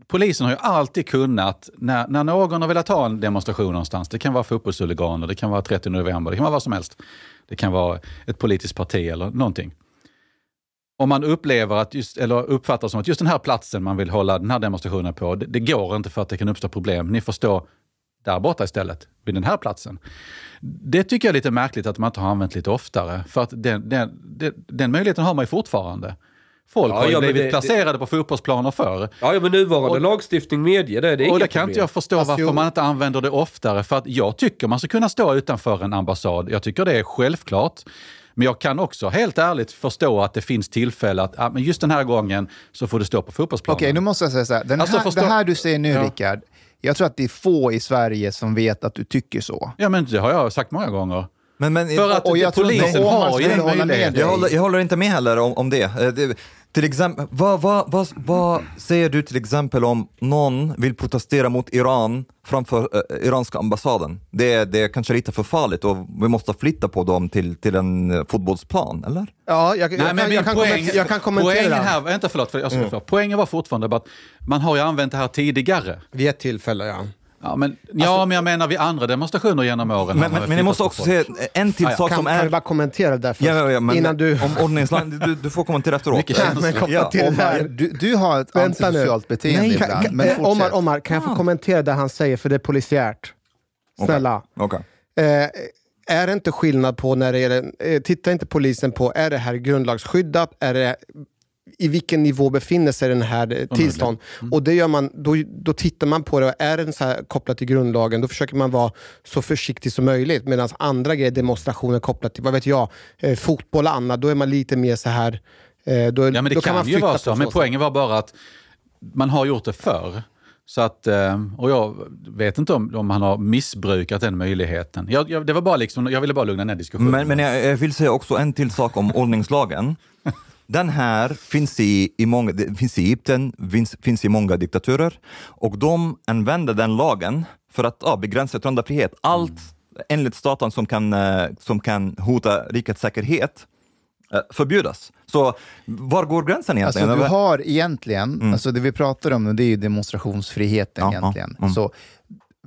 polisen har ju alltid kunnat, när, när någon har velat ha en demonstration någonstans, det kan vara fotbollshuliganer, det kan vara 30 november, det kan vara vad som helst. Det kan vara ett politiskt parti eller någonting. Om man upplever att just, eller uppfattar som att just den här platsen man vill hålla den här demonstrationen på, det, det går inte för att det kan uppstå problem. Ni får stå där borta istället, vid den här platsen. Det tycker jag är lite märkligt att man inte har använt lite oftare. För att den, den, den, den möjligheten har man ju fortfarande. Folk Ja, har ju ja, blivit det- placerade på fotbollsplaner förr. Ja, ja, men nuvarande Och- lagstiftning medger det. det är Och det kan inte problem. jag förstå Fast varför jo- man inte använder det oftare. För att jag tycker man ska kunna stå utanför en ambassad. Jag tycker det är självklart. Men jag kan också helt ärligt förstå att det finns tillfälle att ah, men just den här gången så får du stå på fotbollsplanen. Okej, nu måste jag säga så här. Den Alltså, här förstå- Det här du säger nu, Ja. Rickard, jag tror att det är få i Sverige som vet att du tycker så. Ja, men det har jag sagt många gånger. Men, men, För att och jag polisen har ju möjligheten. dig. Jag håller, jag håller inte med heller om, om det. Eh, det. Till exempel, vad, vad, vad, vad säger du till exempel om någon vill protestera mot Iran framför eh, iranska ambassaden? Det, är- det är kanske lite för farligt och vi måste flytta på dem till, till en eh, fotbollsplan, eller? Ja, jag, jag, Nej, kan, men jag, kan, poäng, kommentera, jag kan kommentera. Poängen här, vänta förlåt, för, jag ska förlåt. poängen var fortfarande bara att man har ju använt det här tidigare. Vid ett tillfälle, ja. Ja, men, ja, men jag menar vid andra demonstrationer genom åren. Men, men, jag måste också folk. en till ja. sak Kan, som kan vi är... bara kommentera det där först? Ja, ja, ja, men Innan du... Om ordningslag, du, du får kommentera efteråt. Mycket Ja, men kopplat Ja, till det Omar, här. du, du har ett Vänta nu. antisocialt beteende Kan, ibland. kan, Men eh. Omar, Omar, kan jag få kommentera det han säger, för det är polisiärt? Snälla. Okej. Eh, är det inte skillnad på när det gäller... Eh, tittar inte polisen på, är det här grundlagsskyddat? Är det, I vilken nivå befinner sig den här eh, tillstånd? Och det gör man, då, då tittar man på det, och är den så här kopplat till grundlagen, då försöker man vara så försiktig som möjligt. Medan andra grejer, demonstrationer kopplat till, vad vet jag, eh, fotboll och annat, då är man lite mer så här... Eh, då, Ja, men det då kan, man ju vara på så. Men poängen var bara att man har gjort det förr. Så att, eh, och jag vet inte om, om han har missbrukat den möjligheten. Jag, jag, det var bara liksom, jag ville bara lugna ner diskussionen. Men, men jag, jag vill säga också en till sak om ordningslagen. Den här finns i, i, många, finns i Egypten, finns, finns i många diktaturer och de använder den lagen för att ja, begränsa yttrandefrihet. Allt enligt staten som kan, eh, som kan hota rikets säkerhet eh, förbjudas. Så var går gränsen egentligen? Alltså, du har egentligen, Mm. alltså det vi pratar om nu, det är ju demonstrationsfriheten Ja, ja, egentligen. mm. Så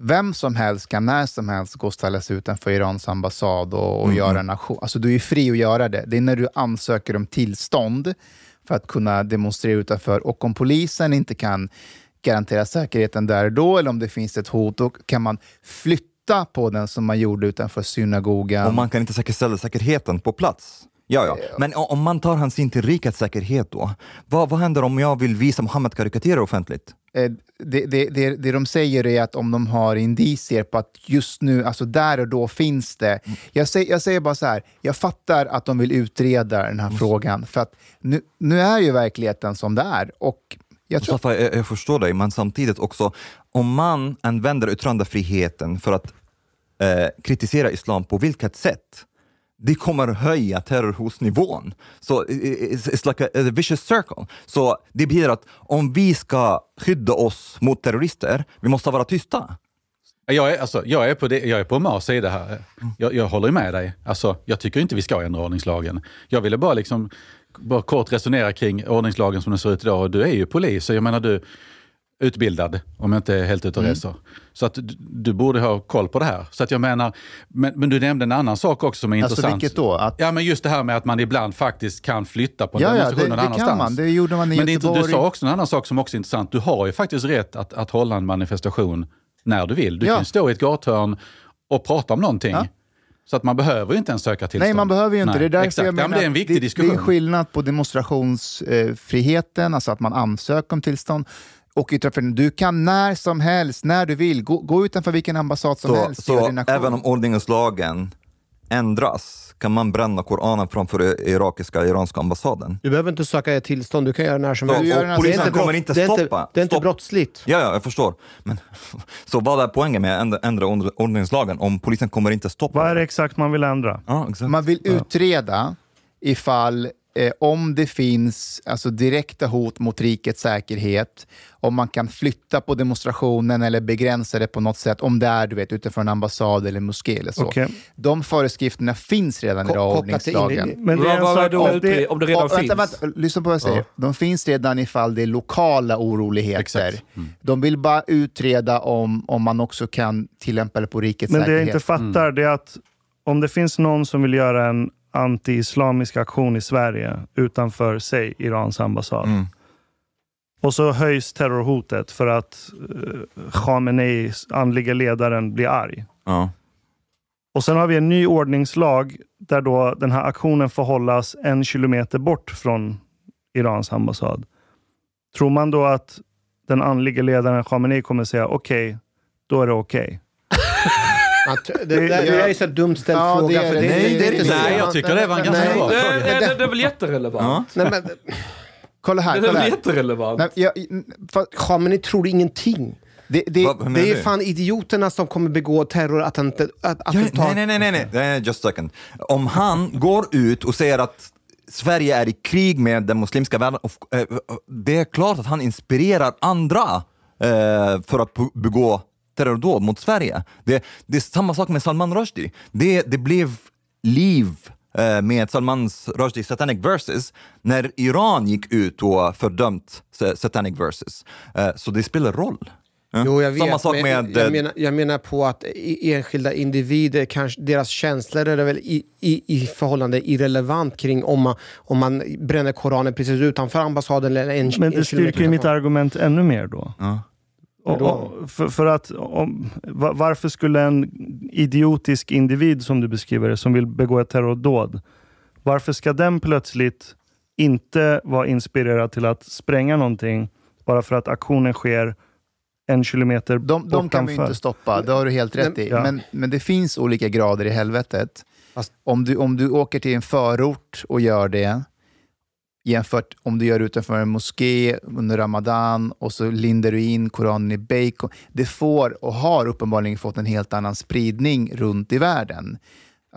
vem som helst kan när som helst gå och ställa sig utanför Irans ambassad och, och Mm, göra en aktion. Alltså du är fri att göra det. Det är när du ansöker om tillstånd för att kunna demonstrera utanför. Och om polisen inte kan garantera säkerheten där och då, eller om det finns ett hot, då kan man flytta på den som man gjorde utanför synagogan. Och man kan inte säkerställa säkerheten på plats. Ja, ja. Men om man tar hänsyn till rikets säkerhet då, vad, vad händer om jag vill visa Mohammed karikatyrer offentligt? Eh, det, det, det, det de säger är att om de har indicier på att just nu, alltså där och då finns det. Jag säger, jag säger bara så här, jag fattar att de vill utreda den här frågan, för att nu, nu är ju verkligheten som det är. Och jag tror, Mustafa, jag, jag förstår dig, men samtidigt också, om man använder yttrandefriheten för att eh, kritisera islam på vilket sätt? Det kommer höja terrorhotnivån. Så it's, it's like a, a vicious circle. Så det betyder att om vi ska skydda oss mot terrorister, vi måste vara tysta. Jag är, alltså, jag är på, det, jag är på Mars sida här. Jag, jag håller med dig. Alltså, jag tycker inte vi ska ändra ordningslagen. Jag ville bara, liksom, bara kort resonera kring ordningslagen som den ser ut idag. Du är ju polis, så jag menar du utbildad, om jag inte är helt ute och Mm. reser. Så att du, du borde ha koll på det här. Så att jag menar, men, men du nämnde en annan sak också som är Alltså, intressant. vilket då? Att- Ja, men just det här med att man ibland faktiskt kan flytta på en Ja, ja, demonstration det- någon det kan man. Det gjorde man i men är inte, du Göteborg. sa också en annan sak som också är intressant. Du har ju faktiskt rätt att, att hålla en manifestation när du vill. Du Ja. kan stå i ett gathörn och prata om någonting. Ja. Så att man behöver ju inte ens söka tillstånd. Nej, man behöver ju inte. Nej, det är därför exakt. jag ja, menar men det är en viktig det, diskussion. Det är skillnad på demonstrationsfriheten, alltså att man ansöker om tillstånd, och yttrandefriheten. Du kan när som helst, när du vill, gå, gå utanför vilken ambassad som Så, helst. så även om ordningslagen ändras kan man bränna Koranen framför irakiska iranska ambassaden. Du behöver inte söka ett tillstånd, du kan göra när som helst. och Det är polisen inte kommer inte det är inte- stoppa. Det är inte Stopp. brottsligt. Ja, ja, jag förstår. Men, så vad är poängen med att ändra, ändra ord- ordningslagen om polisen kommer inte stoppa? Vad är det exakt man vill ändra? Ja, exakt. Man vill utreda ifall eh, om det finns alltså, direkta hot mot rikets säkerhet, om man kan flytta på demonstrationen eller begränsa det på något sätt, om det är du vet, utifrån en ambassad eller moské eller så. Okej. De föreskrifterna finns redan idag i ordningslagen. in- Men det är Vad- om det, om det redan Och, finns? vänta, vänta, lyssna på vad jag säger. De finns redan ifall det är lokala oroligheter. Mm. De vill bara utreda om, om man också kan tillämpa det på rikets men det jag säkerhet. inte fattar det är att om det finns någon som vill göra en anti-islamisk aktion i Sverige utanför, säg, Irans ambassad. Mm. Och så höjs terrorhotet för att uh, Khamenei, andliga ledaren, blir arg. Ja. Och sen har vi en ny ordningslag där då den här aktionen får hållas en kilometer bort från Irans ambassad. Tror man då att den andliga ledaren Khamenei kommer säga okej, då är det okej? Att, det, det, det är ju så dumt ställd Ja, fråga. det är för det. Nej, det är inte. Nej, jag tycker det var en ganska Nej. bra fråga. det, det, det är väl jätterelevant? Nej, men, Kolla här. Det är väl jätterelevant? Nej, jag, fa- ja, men ni tror ingenting. det, det, Vad- Det är fan idioterna som kommer begå terrorattentat. Ja, attentat. nej, nej, nej, nej, nej, just a second. Om han går ut och säger att Sverige är i krig med den muslimska världen, och, eh, det är klart att han inspirerar andra eh, för att be- begå terrordåd mot Sverige. Det, det är samma sak med Salman Rushdie. Det, det blev liv eh, med Salmans Rushdie Satanic Verses när Iran gick ut och fördömt sa- Satanic Verses. Eh, så det spelar roll. Jo, jag vet, Samma sak men med... jag, eh, menar, jag menar på att i- enskilda individer, kanske, deras känslor är väl i, i, i förhållande irrelevant kring om man, om man bränner Koranen precis utanför ambassaden eller en, Men en det styrker mitt argument ännu mer då. Ja. Och, och, för, för att, om, va- varför skulle en idiotisk individ, som du beskriver det, som vill begå ett terrordåd, varför ska den plötsligt inte vara inspirerad till att spränga någonting bara för att aktionen sker en kilometer de, de kan vi bortanför? inte stoppa, det har du helt rätt i. Ja. Men, men det finns olika grader i helvetet. Om, du, om du åker till en förort och gör det, jämfört om du gör utanför en moské under Ramadan och så lindar du in Koranen i bacon. Det får och har uppenbarligen fått en helt annan spridning runt i världen.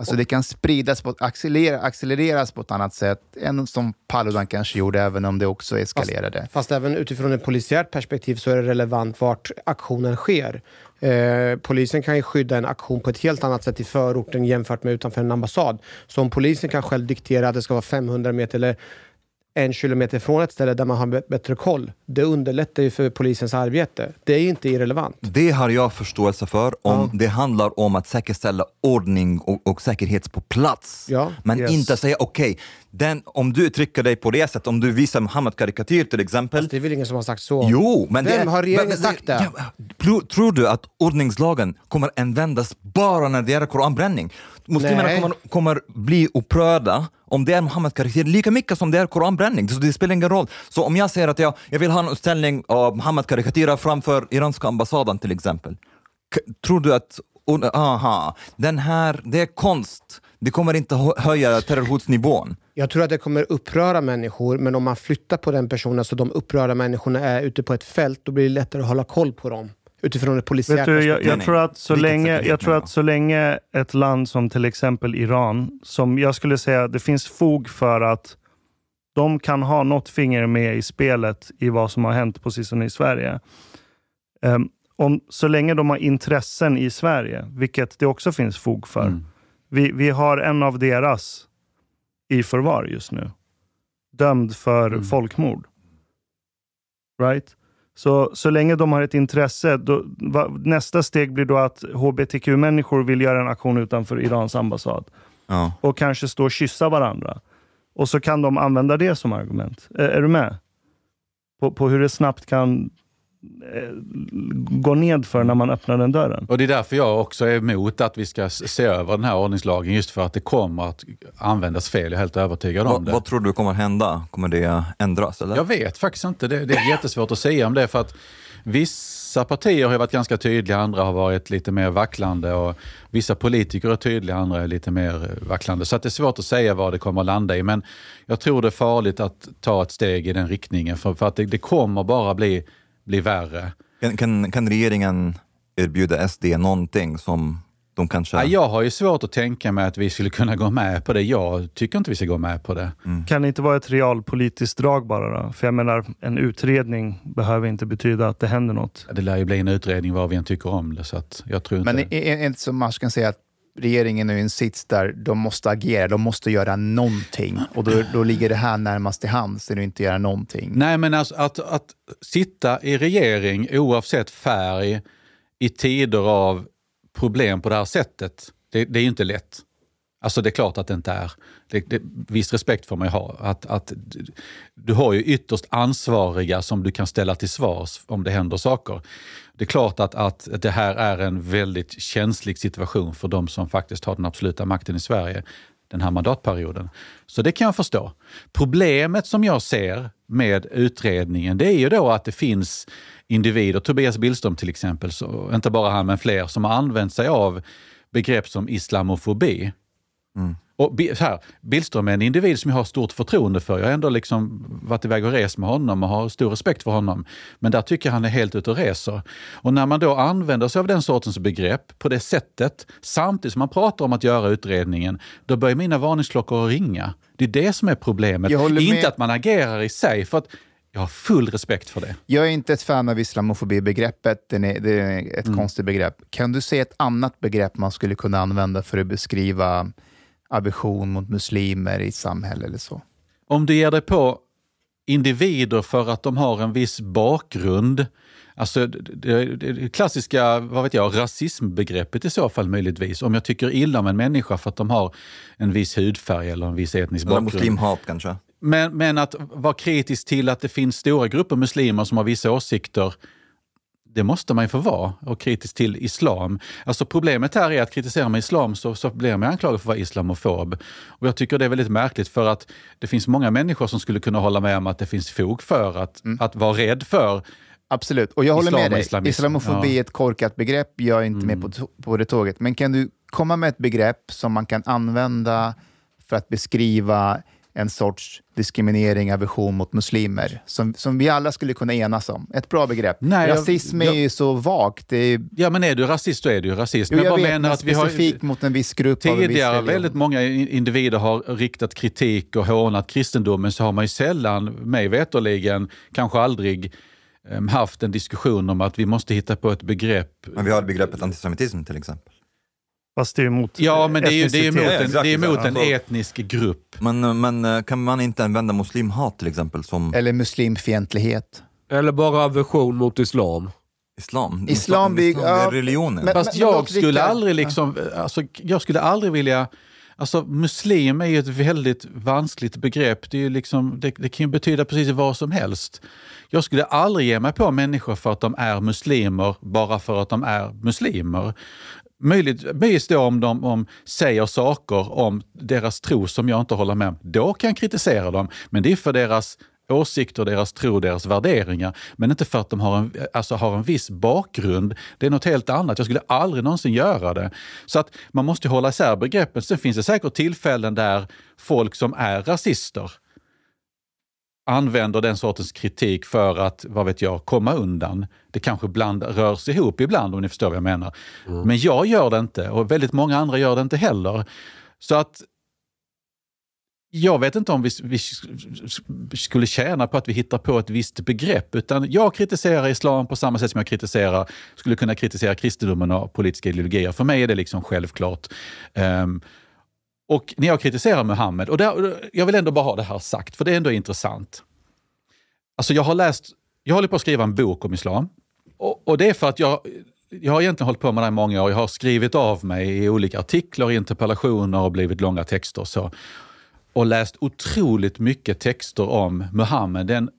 Alltså det kan spridas på, accelerera, accelereras på ett annat sätt än som Paludan kanske gjorde, även om det också eskalerade. Fast även utifrån ett polisiärt perspektiv så är det relevant vart aktionen sker. Eh, polisen kan ju skydda en aktion på ett helt annat sätt i förorten jämfört med utanför en ambassad. Så om polisen kan själv diktera att det ska vara 500 meter eller en kilometer från ett ställe där man har bättre koll, det underlättar ju för polisens arbete. Det är ju inte irrelevant. Det har jag förståelse för om Ja. det handlar om att säkerställa ordning och, och säkerhet på plats. Ja. Men Yes. inte säga okej, den- om du uttrycker dig på det sättet, om du visar Muhammed-karikatyr till exempel. Det är väl ingen som har sagt så? Jo, men Vem det, har regeringen sagt det? Ja, tro- tror du att ordningslagen kommer användas bara när det är koranbränning? Muslimerna kommer, kommer bli upprörda om det är Muhammed-karikatyr lika mycket som det är koranbränning. Så det spelar ingen roll. Så om jag säger att jag, jag vill ha en utställning av Muhammed-karikatyrer framför iranska ambassaden till exempel. Tror du att, aha, den här, det är konst. Det kommer inte hö- höja terrorhotsnivån. Jag tror att det kommer uppröra människor, men om man flyttar på den personen så de upprörda människorna är ute på ett fält, då blir det lättare att hålla koll på dem. Utifrån ett polisiärt Vet du, jag, perspektiv. jag, tror att så länge, jag tror att så länge ett land som till exempel Iran, som jag skulle säga det finns fog för att de kan ha något finger med i spelet i vad som har hänt på sistone i Sverige. Ehm, om, så länge de har intressen i Sverige, vilket det också finns fog för. Mm. Vi, vi har en av deras i förvar just nu. Dömd för Mm. folkmord. Right? Så, så länge de har ett intresse, då, va, nästa steg blir då att hbtq-människor vill göra en aktion utanför Irans ambassad Ja. och kanske stå och kyssa varandra. Och så kan de använda det som argument. Är, är du med? På, på hur det snabbt kan eh, gå ned för när man öppnar den dörren. Och det är därför jag också är emot att vi ska se över den här ordningslagen, just för att det kommer att användas fel. Jag är helt övertygad om Vad, det. vad tror du kommer hända? Kommer det ändras? Eller? Jag vet faktiskt inte. Det, det är jättesvårt att säga om det för att vissa partier har varit ganska tydliga, andra har varit lite mer vacklande och vissa politiker är tydliga, andra är lite mer vacklande. Så att det är svårt att säga vad det kommer att landa i. Men jag tror det är farligt att ta ett steg i den riktningen för, för att det, det kommer bara bli, bli värre. Kan, kan, kan regeringen erbjuda SD någonting som de kanske... Ja, jag har ju svårt att tänka mig att vi skulle kunna gå med på det. Jag tycker inte vi ska gå med på det. Kan det inte vara ett realpolitiskt drag bara då? För jag menar, en utredning behöver inte betyda att det händer något. Det lär ju bli en utredning vad vi än tycker om det. Så att jag tror inte... Men är är det inte som man kan säga att regeringen är i en sits där de måste agera, de måste göra någonting. Och då, då ligger det här närmast till hands, att inte göra någonting. Nej, men alltså att, att sitta i regering oavsett färg i tider av problem på det här sättet, det, det är ju inte lätt. Alltså det är klart att det inte är. Det, det, viss respekt får man ju ha. Att, att, du har ju ytterst ansvariga som du kan ställa till svars om det händer saker. Det är klart att, att det här är en väldigt känslig situation för de som faktiskt har den absoluta makten i Sverige den här mandatperioden. Så det kan jag förstå. Problemet som jag ser med utredningen, det är ju då att det finns individer, Tobias Billström till exempel, så, inte bara han men fler, som har använt sig av begrepp som islamofobi. Och Bi- så här, Billström är en individ som jag har stort förtroende för. Jag har ändå liksom varit iväg och rest med honom och har stor respekt för honom. Men där tycker jag han är helt ute och reser. Och när man då använder sig av den sortens begrepp på det sättet, samtidigt som man pratar om att göra utredningen, då börjar mina varningsklockor att ringa. Det är det som är problemet. Inte att man agerar i sig, för att jag har full respekt för det. Jag är inte ett fan av islamofobibegreppet. Den är, det är ett konstigt begrepp. Kan du se ett annat begrepp man skulle kunna använda för att beskriva aversion mot muslimer i samhället eller så? Om du ger dig på individer för att de har en viss bakgrund, alltså det, klassiska vad vet jag, rasismbegreppet i så fall möjligtvis. Om jag tycker illa om en människa för att de har en viss hudfärg eller en viss etnisk Eller bakgrund. muslimhat kanske. Men, men att vara kritisk till att det finns stora grupper muslimer som har vissa åsikter, det måste man ju få vara. Och kritisk till islam. Alltså problemet här är att kritisera med islam så, så blir man anklagad för att vara islamofob. Och jag tycker det är väldigt märkligt för att det finns många människor som skulle kunna hålla med om att det finns fog för att, att vara rädd för Absolut, och jag håller Islam med dig. islamism. Islamofobi Ja. är ett korkat begrepp. Jag är inte med på, på det tåget. Men kan du komma med ett begrepp som man kan använda för att beskriva en sorts diskriminering, aversion mot muslimer, som, som vi alla skulle kunna enas om? Ett bra begrepp. Nej, jag- Rasism jag- är ju så vagt. Det är, Ja men är du rasist, då är du ju rasist. jo, Men jag bara vet, menar men att vi har specifikt mot en viss grupp av en viss Tidigare religion. väldigt många individer har riktat kritik och hånat kristendomen så har man ju sällan, mig veterligen, kanske aldrig em, haft en diskussion om att vi måste hitta på ett begrepp. Men vi har begreppet antisemitism till exempel. Fast det är emot Ja, men det är ju det är etnicitet. en, det är emot en exakt. etnisk grupp. Men, men eh, kan man inte använda muslimhat till exempel som Eller muslimfientlighet. Eller bara aversion mot islam. islam? Islam islam är religionen. men- Fast men jag skulle Rickard- aldrig liksom, alltså, jag skulle aldrig vilja Alltså muslim är ju ett väldigt vanskligt begrepp. Det, är ju liksom, det, det kan ju betyda precis vad som helst. Jag skulle aldrig ge mig på människor för att de är muslimer bara för att de är muslimer. Möjligtvis då om de om, säger saker om deras tro som jag inte håller med om. Då kan jag kritisera dem. Men det är för deras åsikter, deras tro, deras värderingar. Men inte för att de har en, alltså har en viss bakgrund. Det är något helt annat. Jag skulle aldrig någonsin göra det. Så att man måste hålla isär begreppen. Sen finns det säkert tillfällen där folk som är rasister använder den sortens kritik för att, vad vet jag, komma undan. Det kanske ibland rörs ihop ibland om ni förstår vad jag menar. Men jag gör det inte och väldigt många andra gör det inte heller. Så att jag vet inte om vi, vi skulle tjäna på att vi hittar på ett visst begrepp, utan jag kritiserar islam på samma sätt som jag kritiserar, skulle kunna kritisera kristendomen och politiska ideologier. För mig är det liksom självklart. Ehm, och när jag kritiserar Muhammed, och där, jag vill ändå bara ha det här sagt, för det är ändå intressant. Alltså jag har läst, jag håller på att skriva en bok om islam. Och, och det är för att jag, jag har egentligen hållit på med det i många år. Jag har skrivit av mig i olika artiklar, interpellationer och blivit långa texter. Så. Och läst otroligt mycket texter om Muhammed. En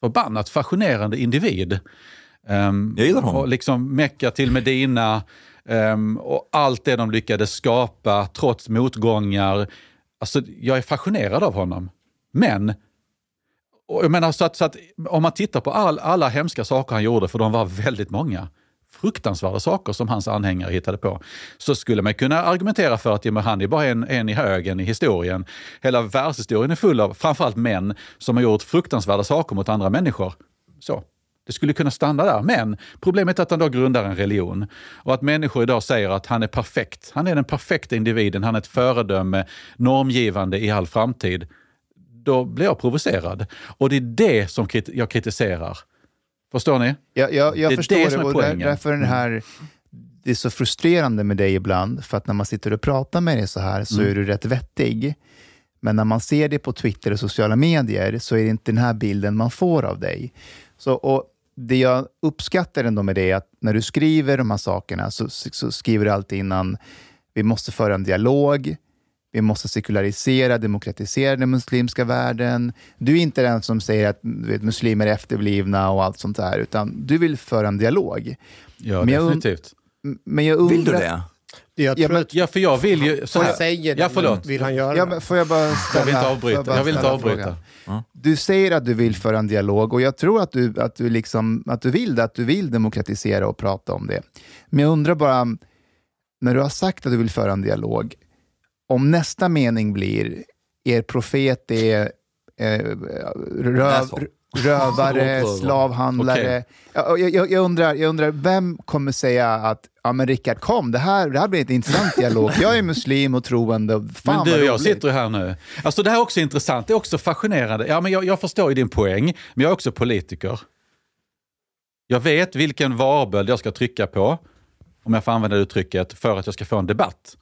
förbannat fascinerande individ. Um, Jag gillar honom. Och liksom Mecka till Medina um, och allt det de lyckades skapa trots motgångar. Alltså, jag är fascinerad av honom. Men och jag menar, så att, så att, om man tittar på all, alla hemska saker han gjorde, för de var väldigt många, fruktansvärda saker som hans anhängare hittade på, så skulle man kunna argumentera för att ja, han är bara en, en i högen i historien. Hela världshistorien är full av framförallt män som har gjort fruktansvärda saker mot andra människor. Så. Det skulle kunna stanna där. Men problemet är att han då grundar en religion. Och att människor idag säger att han är perfekt. Han är den perfekta individen, han är ett föredöme, normgivande i all framtid. Då blir jag provocerad. Och det är det som jag kritiserar. Förstår ni? Jag, jag, jag Det är förstår det som är där, poängen. därför den här, det är så frustrerande med dig ibland, för att när man sitter och pratar med dig så här så Mm. är du rätt vettig. Men när man ser det på Twitter och sociala medier så är det inte den här bilden man får av dig. Så, och det jag uppskattar ändå med det är att när du skriver de här sakerna så, så skriver du alltid innan vi måste föra en dialog, vi måste sekularisera, demokratisera den muslimska världen. Du är inte den som säger att du vet, muslimer är efterblivna och allt sånt där, utan du vill föra en dialog. Ja, Men jag und- definitivt. Men jag undrar... Vill du det? Jag Ja, men- Ja, för jag vill ju... Så här. säger Ja, förlåt. men vill han göra Ja, det? men får jag bara ställa, Jag vill inte avbryta. bara Jag vill inte avbryta. frågan? Du säger att du vill föra en dialog och jag tror att du, att du, liksom, att du vill det, att du vill demokratisera och prata om det. Men jag undrar bara, när du har sagt att du vill föra en dialog, om nästa mening blir er profet är eh, röv. Rövare, slavhandlare. Ja, Jag, jag, jag, undrar, jag undrar, vem kommer säga att ja, men Rickard kom, det här, det här blir en intressant dialog. Jag är muslim och troende. Fan men du vad jag sitter här nu. Alltså det här är också intressant, det är också fascinerande. Ja, men jag, jag förstår ju din poäng, men jag är också politiker. Jag vet vilken varböld jag ska trycka på, om jag får använda det uttrycket, för att jag ska få en debatt.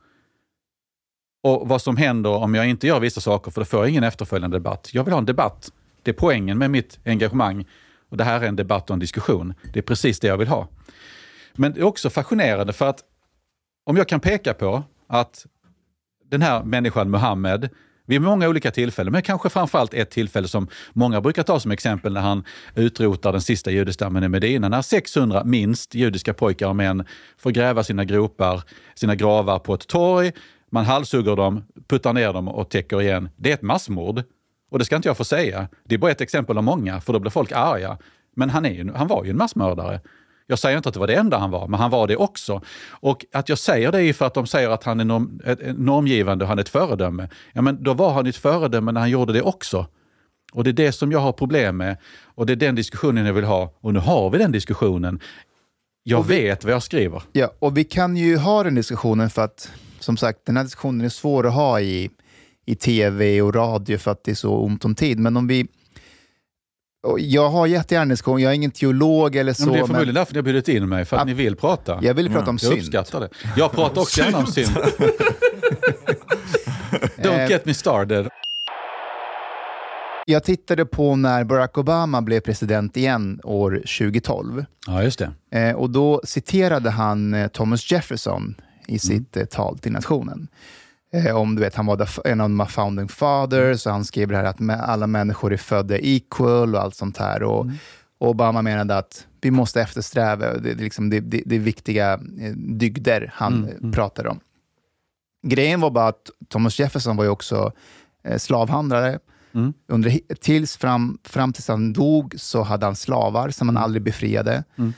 Och vad som händer om jag inte gör vissa saker, för då får jag ingen efterföljande debatt. Jag vill ha en debatt. Det är poängen med mitt engagemang. Och Det här är en debatt och en diskussion. Det är precis det jag vill ha. Men det är också fascinerande för att om jag kan peka på att den här människan Muhammed vid många olika tillfällen, men kanske framförallt ett tillfälle som många brukar ta som exempel när han utrotar den sista judestammen i Medina. När 600 minst judiska pojkar och män får gräva sina gropar, sina gravar på ett torg. Man halshugger dem, puttar ner dem och täcker igen. Det är ett massmord. Och det ska inte jag få säga. Det är bara ett exempel av många, för då blir folk arga. Men han, är ju, han var ju en massmördare. Jag säger inte att det var det enda han var, men han var det också. Och att jag säger det är ju för att de säger att han är norm, normgivande och han är ett föredöme. Ja, men då var han ett föredöme när han gjorde det också. Och det är det som jag har problem med. Och det är den diskussionen jag vill ha. Och nu har vi den diskussionen. Jag vet vad jag skriver. Ja, och vi kan ju ha den diskussionen för att, som sagt, den här diskussionen är svår att ha i, i tv och radio för att det är så ont om tid. Men om vi... Jag har en diskussion, jag är ingen teolog eller så. Men det är men- förmodligen därför ni har bjudit in mig, för att Ja. ni vill prata. Jag vill prata om Jag synd. uppskattar det. Jag pratar också gärna om synd. Don't Eh, get me started. Jag tittade på när Barack Obama blev president igen år 2012. Ja, just det. Eh, och då citerade han eh, Thomas Jefferson i sitt eh, tal till nationen. Eh, om du vet, han var en av de founding fathers och han skrev det här att alla människor är födda equal och allt sånt här. Och, och Obama menade att vi måste eftersträva, det, det, är liksom, det, det, det viktiga eh, dygder han eh, pratade om. Grejen var bara att Thomas Jefferson var ju också eh, slavhandlare. Mm. Under, tills fram, fram tills han dog så hade han slavar som han aldrig befriade. Mm.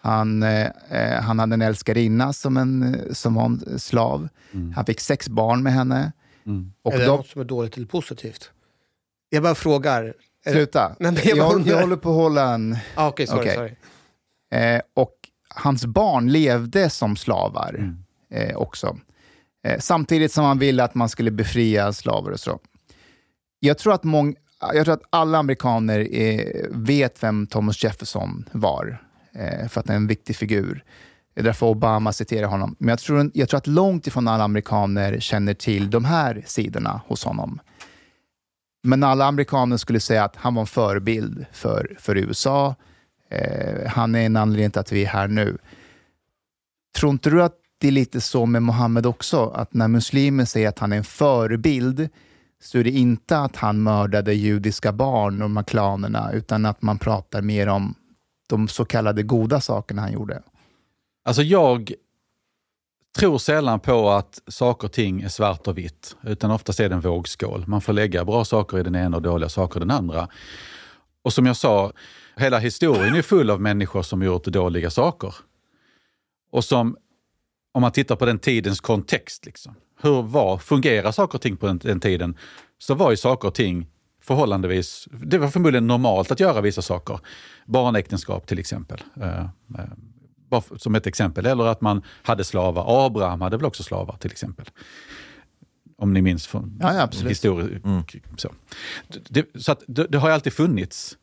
Han, eh, eh, han hade en älskarinna som, en, som var en slav. Han fick sex barn med henne. Mm. Och är det de, något som är dåligt eller positivt? Jag bara frågar. Är det- sluta. Nej, men jag jag, jag, håller på att hålla en... Ah, Okej, sorry. Okej. sorry. Eh, och hans barn levde som slavar Mm. eh, också. Eh, samtidigt som han ville att man skulle befria slavar och så. Jag tror att, mång, jag tror att alla amerikaner eh, vet vem Thomas Jefferson var, Eh, för att han är en viktig figur. Det är därför Obama citerar honom. Men jag tror, jag tror att långt ifrån alla amerikaner känner till de här sidorna hos honom. Men alla amerikaner skulle säga att han var en förebild för, för USA. Eh, han är en anledning till att vi är här nu. Tror inte du att det är lite så med Mohammed också? Att när muslimer säger att han är en förebild så är det inte att han mördade judiska barn och de här klanerna, utan att man pratar mer om de så kallade goda sakerna han gjorde. Alltså jag tror sällan på att saker och ting är svart och vitt, utan oftast är det en vågskål. Man får lägga bra saker i den ena och dåliga saker i den andra. Och som jag sa, hela historien är full av människor som gjort dåliga saker. Och som, om man tittar på den tidens kontext, liksom, hur var, fungerar saker och ting på den, den tiden, så var ju saker och ting förhållandevis, det var förmodligen normalt att göra vissa saker. Barnäktenskap till exempel. Eh, eh, bara som ett exempel. Eller att man hade slavar. Abraham hade väl också slavar till exempel. Om ni minns från Ja, ja, absolut. historien. Så, det, så att det, det har ju alltid funnits.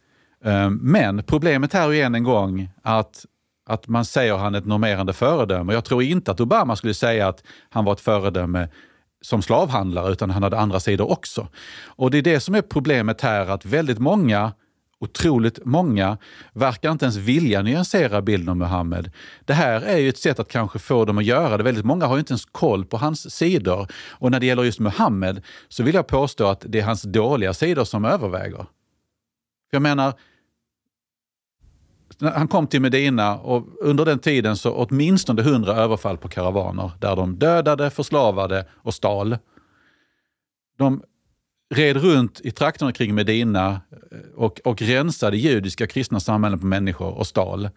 Eh, Men problemet här är än en gång att, att man säger han är ett normerande föredöme. Jag tror inte att Obama skulle säga att han var ett föredöme som slavhandlare, utan han hade andra sidor också. Och det är det som är problemet här, att väldigt många otroligt många verkar inte ens vilja nyansera bilden av Muhammed. Det här är ju ett sätt att kanske få dem att göra det. Väldigt många har ju inte ens koll på hans sidor. Och när det gäller just Muhammed så vill jag påstå att det är hans dåliga sidor som överväger. Jag menar, han kom till Medina och under den tiden så åtminstone hundra överfall på karavaner där de dödade, förslavade och stal. De red runt i trakterna kring Medina eh, och, och rensade judiska kristna samhällen på människor och stal.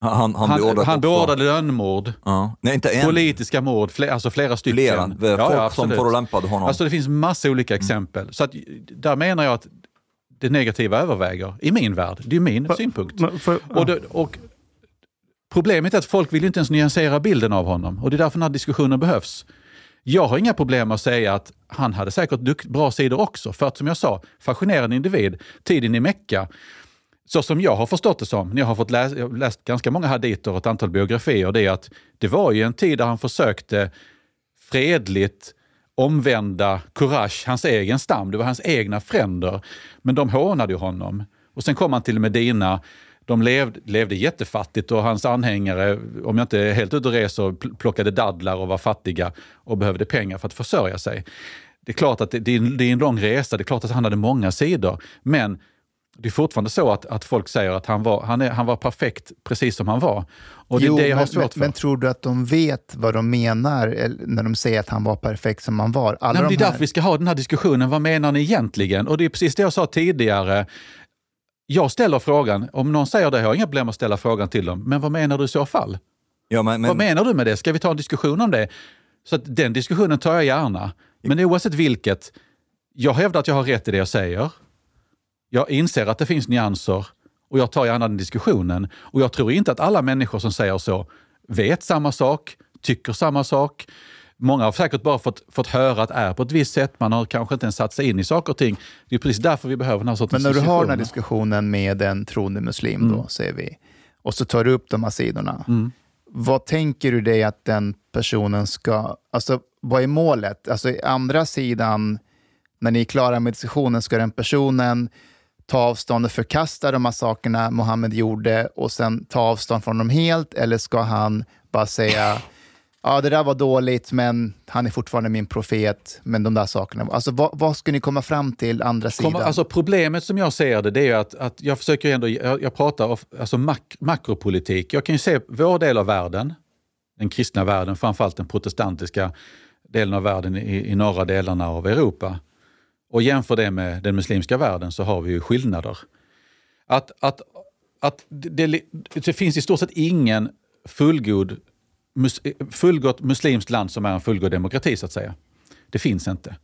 Han, han, Han, beordrade han beordrade lönnmord, Ja. Nej, inte en. politiska mord, fler, alltså flera stycken. Flera. Folk som absolut. förolämpade honom. Alltså det finns massa olika exempel. Så att, där menar jag att det negativa överväger, i min värld. Det är min synpunkt. Men för- Och, det, och Problemet är att folk vill inte ens nyansera bilden av honom och det är därför den här diskussionen behövs. Jag har inga problem att säga att han hade säkert dukt, bra sidor också. För att som jag sa, fascinerande individ, tiden i Mecka, så som jag har förstått det som, när jag har fått läsa, jag har läst ganska många haditer och ett antal biografier, det är att det var ju en tid där han försökte fredligt omvända Quraysh, hans egen stam. Det var hans egna fränder. Men de hånade ju honom. Och sen kom han till Medina. De levde, levde jättefattigt och hans anhängare, om jag inte är helt ute och reser, plockade dadlar och var fattiga och behövde pengar för att försörja sig. Det är klart att det, det är en lång resa, det är klart att han hade många sidor. Men det är fortfarande så att, att folk säger att han var, han, är, han var perfekt precis som han var. Och det är Jo, det jag har men, svårt men, för. men tror du att de vet vad de menar eller- när de säger att han var perfekt som han var? Alla Nej, men det är de här- därför vi ska ha den här diskussionen. Vad menar ni egentligen? Och det är precis det jag sa tidigare. Jag ställer frågan, om någon säger det, jag har inga problem att ställa frågan till dem, men vad menar du i så fall? Ja, men, men, Vad menar du med det? Ska vi ta en diskussion om det? Så att den diskussionen tar jag gärna. Men oavsett vilket, jag hävdar att jag har rätt i det jag säger. Jag inser att det finns nyanser och jag tar gärna den diskussionen. Och jag tror inte att alla människor som säger så vet samma sak, tycker samma sak. Många har säkert bara fått, fått höra att det är på ett visst sätt. Man har kanske inte ens satt sig in i saker och ting. Det är precis därför vi behöver den här sortens Men när du har den här diskussionen med en troende muslim, då, Mm. säger vi, och så tar du upp de här sidorna. Mm. Vad tänker du dig att den personen ska... Alltså, vad är målet? Alltså, andra sidan, när ni är klara med diskussionen, ska den personen ta avstånd och förkasta de här sakerna Mohammed gjorde och sen ta avstånd från dem helt? Eller ska han bara säga ja, det där var dåligt, men han är fortfarande min profet, men de där sakerna. Alltså, vad, vad ska ni komma fram till andra sidan? Kommer, alltså problemet som jag ser det, det är att, att jag försöker ändå, jag, jag pratar of, alltså mak, makropolitik. Jag kan ju se vår del av världen, den kristna världen, framförallt den protestantiska delen av världen i, i norra delarna av Europa. Och jämför det med den muslimska världen så har vi ju skillnader. Att, att, att det, det finns i stort sett ingen fullgod, mus, fullgott muslimskt land som är en fullgod demokrati så att säga. Det finns inte.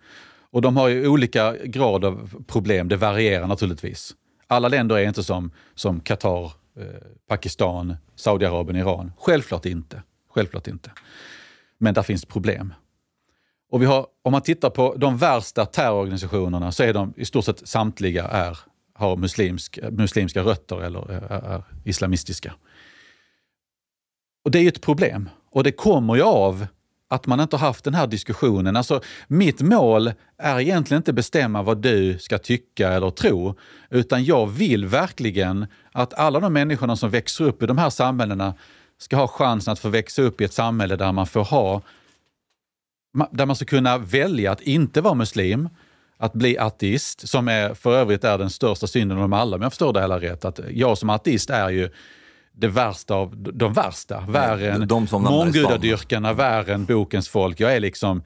Och de har ju olika grad av problem, det varierar naturligtvis. Alla länder är inte som, som Qatar, eh, Pakistan, Saudiarabien, Iran. Självklart inte. Självklart inte. Men där finns problem. Och vi har, om man tittar på de värsta terrororganisationerna så är de i stort sett samtliga är, har muslimsk, muslimska rötter eller är, är islamistiska. Och det är ju ett problem. Och det kommer ju av att man inte har haft den här diskussionen. Alltså, mitt mål är egentligen inte bestämma vad du ska tycka eller tro, utan jag vill verkligen att alla de människorna som växer upp i de här samhällena ska ha chansen att få växa upp i ett samhälle där man får ha där man ska kunna välja att inte vara muslim, att bli ateist, som är, för övrigt är den största synden av dem alla, om jag förstår det hela rätt. Att jag som ateist är ju det värsta av de värsta. Värre än månggudadyrkarna, värre än bokens folk. Jag är liksom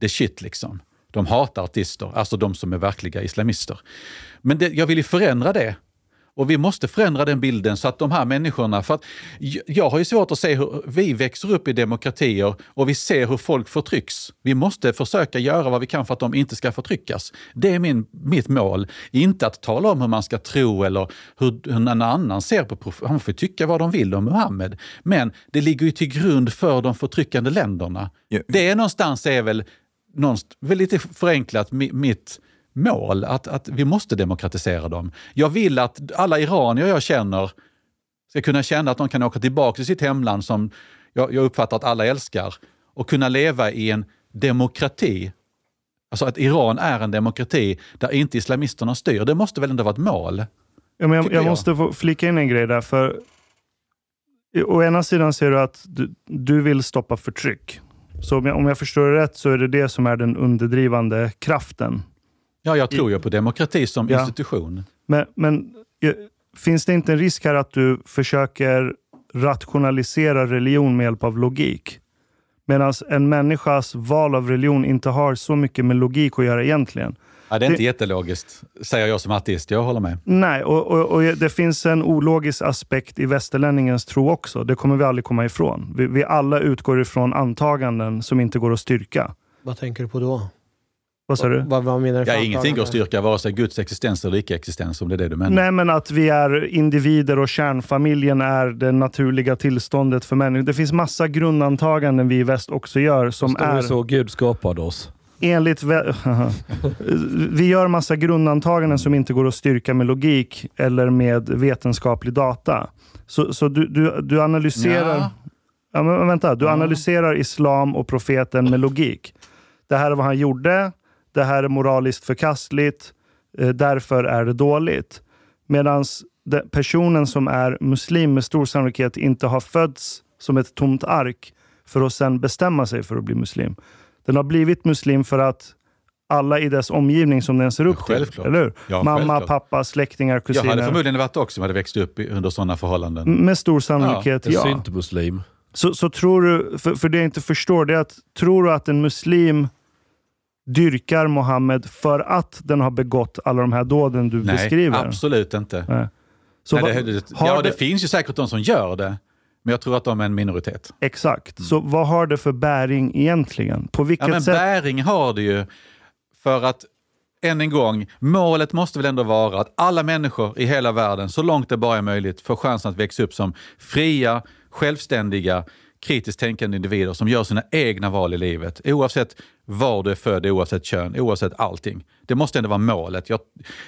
the shit liksom. De hatar artister, alltså de som är verkliga islamister. Men det, jag vill ju förändra det. Och vi måste förändra den bilden så att de här människorna, för att jag har ju svårt att se hur vi växer upp i demokratier och vi ser hur folk förtrycks. Vi måste försöka göra vad vi kan för att de inte ska förtryckas. Det är min, mitt mål. Inte att tala om hur man ska tro eller hur, hur någon annan ser på Man får tycka vad de vill om Muhammed. Men det ligger ju till grund för de förtryckande länderna. Ja. Det är någonstans är väl, någonstans, väl lite förenklat mi, mitt mål, att, att vi måste demokratisera dem. Jag vill att alla iranier jag känner ska kunna känna att de kan åka tillbaka till sitt hemland som jag, jag uppfattar att alla älskar och kunna leva i en demokrati. Alltså att Iran är en demokrati där inte islamisterna styr. Det måste väl ändå vara ett mål? Ja, men jag, jag måste få flika in en grej där. För Å ena sidan ser du att du, du vill stoppa förtryck. Så om jag, om jag förstår det rätt så är det det som är den underdrivande kraften. Ja, jag tror ju på demokrati som Ja. institution. Men, men eh, finns det inte en risk här att du försöker rationalisera religion med hjälp av logik? Medan en människas val av religion inte har så mycket med logik att göra egentligen. Ja, det är inte Det- jättelogiskt, säger jag som ateist. Jag håller med. Nej, och, och, och det finns en ologisk aspekt i västerlänningens tro också. Det kommer vi aldrig komma ifrån. Vi, vi alla utgår ifrån antaganden som inte går att styrka. Vad tänker du på då? Vad sa du? Vad, vad menar du Ja, ingenting att styrka vare sig Guds existens eller icke-existens, om det är det du menar. Nej, men att vi är individer och kärnfamiljen är det naturliga tillståndet för människor. Det finns massa grundantaganden vi i väst också gör som Står det är så Gud skapade oss? enligt... vä- vi gör massa grundantaganden som inte går att styrka med logik eller med vetenskaplig data. Så, så du, du, du analyserar... Ja. Ja, men vänta, du analyserar islam och profeten med logik. Det här är vad han gjorde. Det här är moraliskt förkastligt. Eh, därför är det dåligt. Medan personen som är muslim med stor sannolikhet inte har fötts som ett tomt ark för att sen bestämma sig för att bli muslim. Den har blivit muslim för att alla i dess omgivning som den ser upp till. Självklart. Eller hur? Ja, Mamma, självklart. pappa, släktingar, Jag kusiner. hade förmodligen varit också som hade växt upp under sådana förhållanden. Med stor sannolikhet, En ja. syntmuslim. Så, så tror du, för, för det jag inte förstår, det är att tror du att en muslim dyrkar Mohammed för att den har begått alla de här dåden du Nej, beskriver? absolut inte. Nej. Så Nej, det, det, ja, det- det finns ju säkert de som gör det, men jag tror att de är en minoritet. Exakt. Mm. Så vad har det för bäring egentligen? På vilket Ja, men sätt? bäring har det ju för att, än en gång, målet måste väl ändå vara att alla människor i hela världen, så långt det bara är möjligt, får chansen att växa upp som fria, självständiga, kritiskt tänkande individer som gör sina egna val i livet. Oavsett var du är född, oavsett kön, oavsett allting. Det måste ändå vara målet. Jag,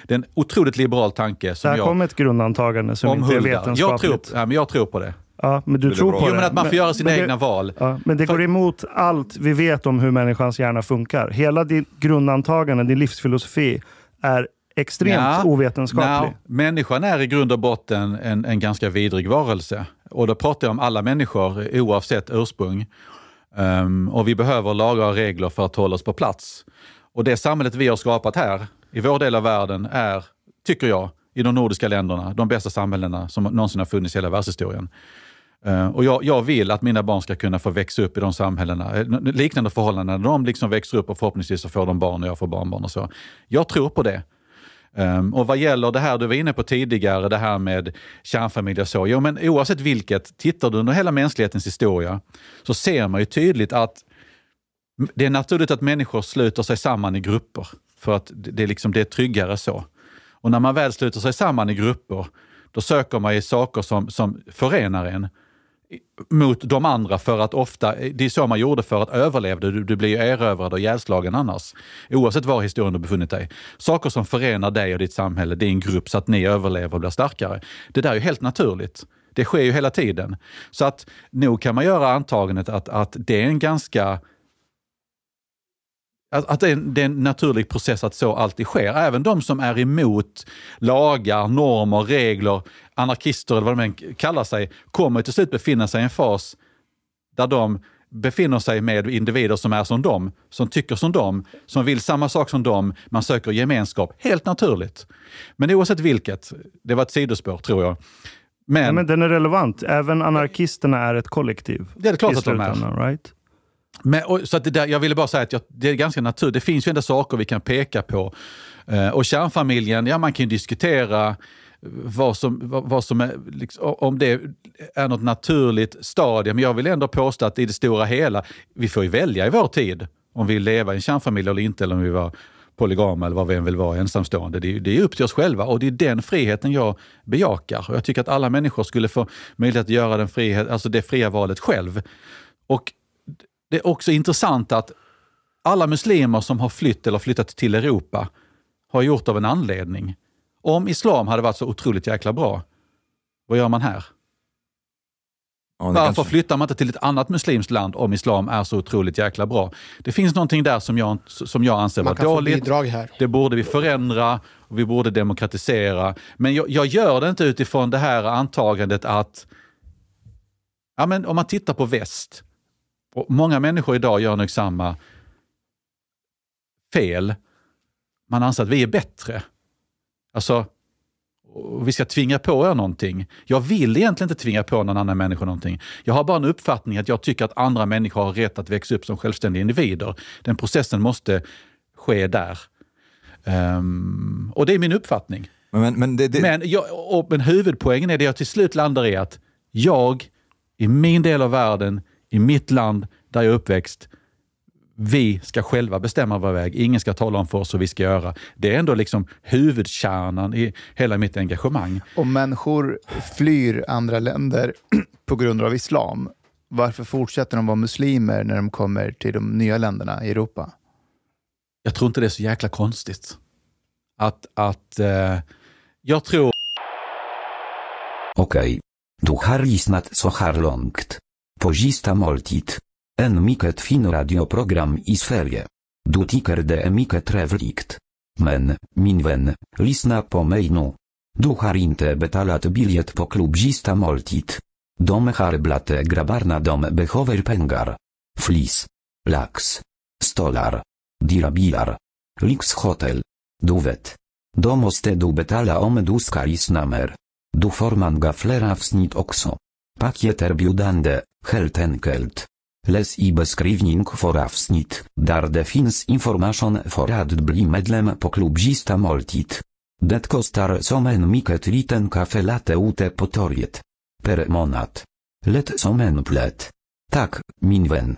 det är en otroligt liberal tanke som Där jag kom ett grundantagande som inte är omhuldar. Jag vetenskapligt. tror, ja, men jag tror på det. Ja, men du Det tror på Jo, det. men att man får göra sina men egna det, val. Ja, men det För- går emot allt vi vet om hur människans hjärna funkar. Hela din grundantagande, din livsfilosofi, är extremt Ja, ovetenskaplig. nja, människan är i grund och botten en, en ganska vidrig varelse. Och då pratar jag om alla människor oavsett ursprung. Um, och vi behöver lagar och regler för att hålla oss på plats. Och det samhället vi har skapat här, i vår del av världen, är, tycker jag, i de nordiska länderna, de bästa samhällena som någonsin har funnits i hela världshistorien. Ehm, och jag, jag vill att mina barn ska kunna få växa upp i de samhällena, eh, liknande förhållanden. när De liksom växer upp och förhoppningsvis så får de barn och jag får barnbarn och så. Jag tror på det. Um, och vad gäller det här du var inne på tidigare, det här med kärnfamilj och så. Jo, men oavsett vilket, tittar du under hela mänsklighetens historia så ser man ju tydligt att det är naturligt att människor sluter sig samman i grupper. För att det är, liksom, det är tryggare så. Och när man väl sluter sig samman i grupper, då söker man ju saker som, som förenar en mot de andra för att ofta, det är så man gjorde för att överleva, du, du blir ju erövrad och ihjälslagen annars. Oavsett var i historien du befunnit dig. Saker som förenar dig och ditt samhälle, din grupp, så att ni överlever och blir starkare. Det där är ju helt naturligt. Det sker ju hela tiden. Så att nog kan man göra antagandet att, att det är en ganska att, att det, är en, det är en naturlig process att så alltid sker. Även de som är emot lagar, normer, regler, anarkister eller vad de än kallar sig, kommer till slut befinna sig i en fas där de befinner sig med individer som är som dem, som tycker som dem, som vill samma sak som dem. Man söker gemenskap. Helt naturligt. Men oavsett vilket, det var ett sidospår tror jag. Men, Ja, men den är relevant. Även anarkisterna är ett kollektiv. Det är klart att de är. Right? Men, och, så att det där, jag ville bara säga att jag, det är ganska naturligt. Det finns ju ändå saker vi kan peka på. Eh, och kärnfamiljen, ja man kan ju diskutera vad som, vad, vad som är, liksom, om det är något naturligt stadie. Men jag vill ändå påstå att i det stora hela, vi får ju välja i vår tid om vi vill leva i en kärnfamilj eller inte, eller om vi var polygama eller vad vi än vill vara, ensamstående. Det är, det är upp till oss själva och det är den friheten jag bejakar. Och jag tycker att alla människor skulle få möjlighet att göra den frihet, alltså det fria valet själv. Och det är också intressant att alla muslimer som har flytt eller flyttat till Europa har gjort av en anledning. Om islam hade varit så otroligt jäkla bra, vad gör man här? Ja, Varför kanske- flyttar man inte till ett annat muslimskt land om islam är så otroligt jäkla bra? Det finns någonting där som jag, som jag anser vara dåligt. Det borde vi förändra och vi borde demokratisera. Men jag, jag gör det inte utifrån det här antagandet att ja, men om man tittar på väst, och många människor idag gör nog samma fel. Man anser att vi är bättre. Alltså, vi ska tvinga på er någonting. Jag vill egentligen inte tvinga på någon annan människa någonting. Jag har bara en uppfattning att jag tycker att andra människor har rätt att växa upp som självständiga individer. Den processen måste ske där. Um, och det är min uppfattning. Men, men, det, det... Men, jag, och, men huvudpoängen är det jag till slut landar i att jag, i min del av världen, i mitt land där jag är uppväxt, vi ska själva bestämma vår väg. Ingen ska tala om för oss hur vi ska göra. Det är ändå liksom huvudkärnan i hela mitt engagemang. Om människor flyr andra länder på grund av islam, varför fortsätter de vara muslimer när de kommer till de nya länderna i Europa? Jag tror inte det är så jäkla konstigt. Att, att eh, jag tror... Okej. Okay. Du har lyssnat så här långt. På sista måltid. En mycket fin radioprogram i Sverige. Du tycker det är mycket trevligt. Men, min vän, lyssna på mig nu. Du har inte betalat biljett på klubb sista måltid. De har grabbarna dom behöver pengar. Flis. Lax. Stolar. Dirabilar. Lyxhotel. Du vet. Då måste du betala om du ska lyssna mer. Du får gaflera wsnit avsnitt också. Paket erbjudande, helt enkelt. Les i beskrivning för avsnitt, där det information för att bli medlem på klubbzista måltid. Det kostar som en mycket liten kaffe latte ute på torget. Per månad. Lätt som en plätt. Tack, min vän.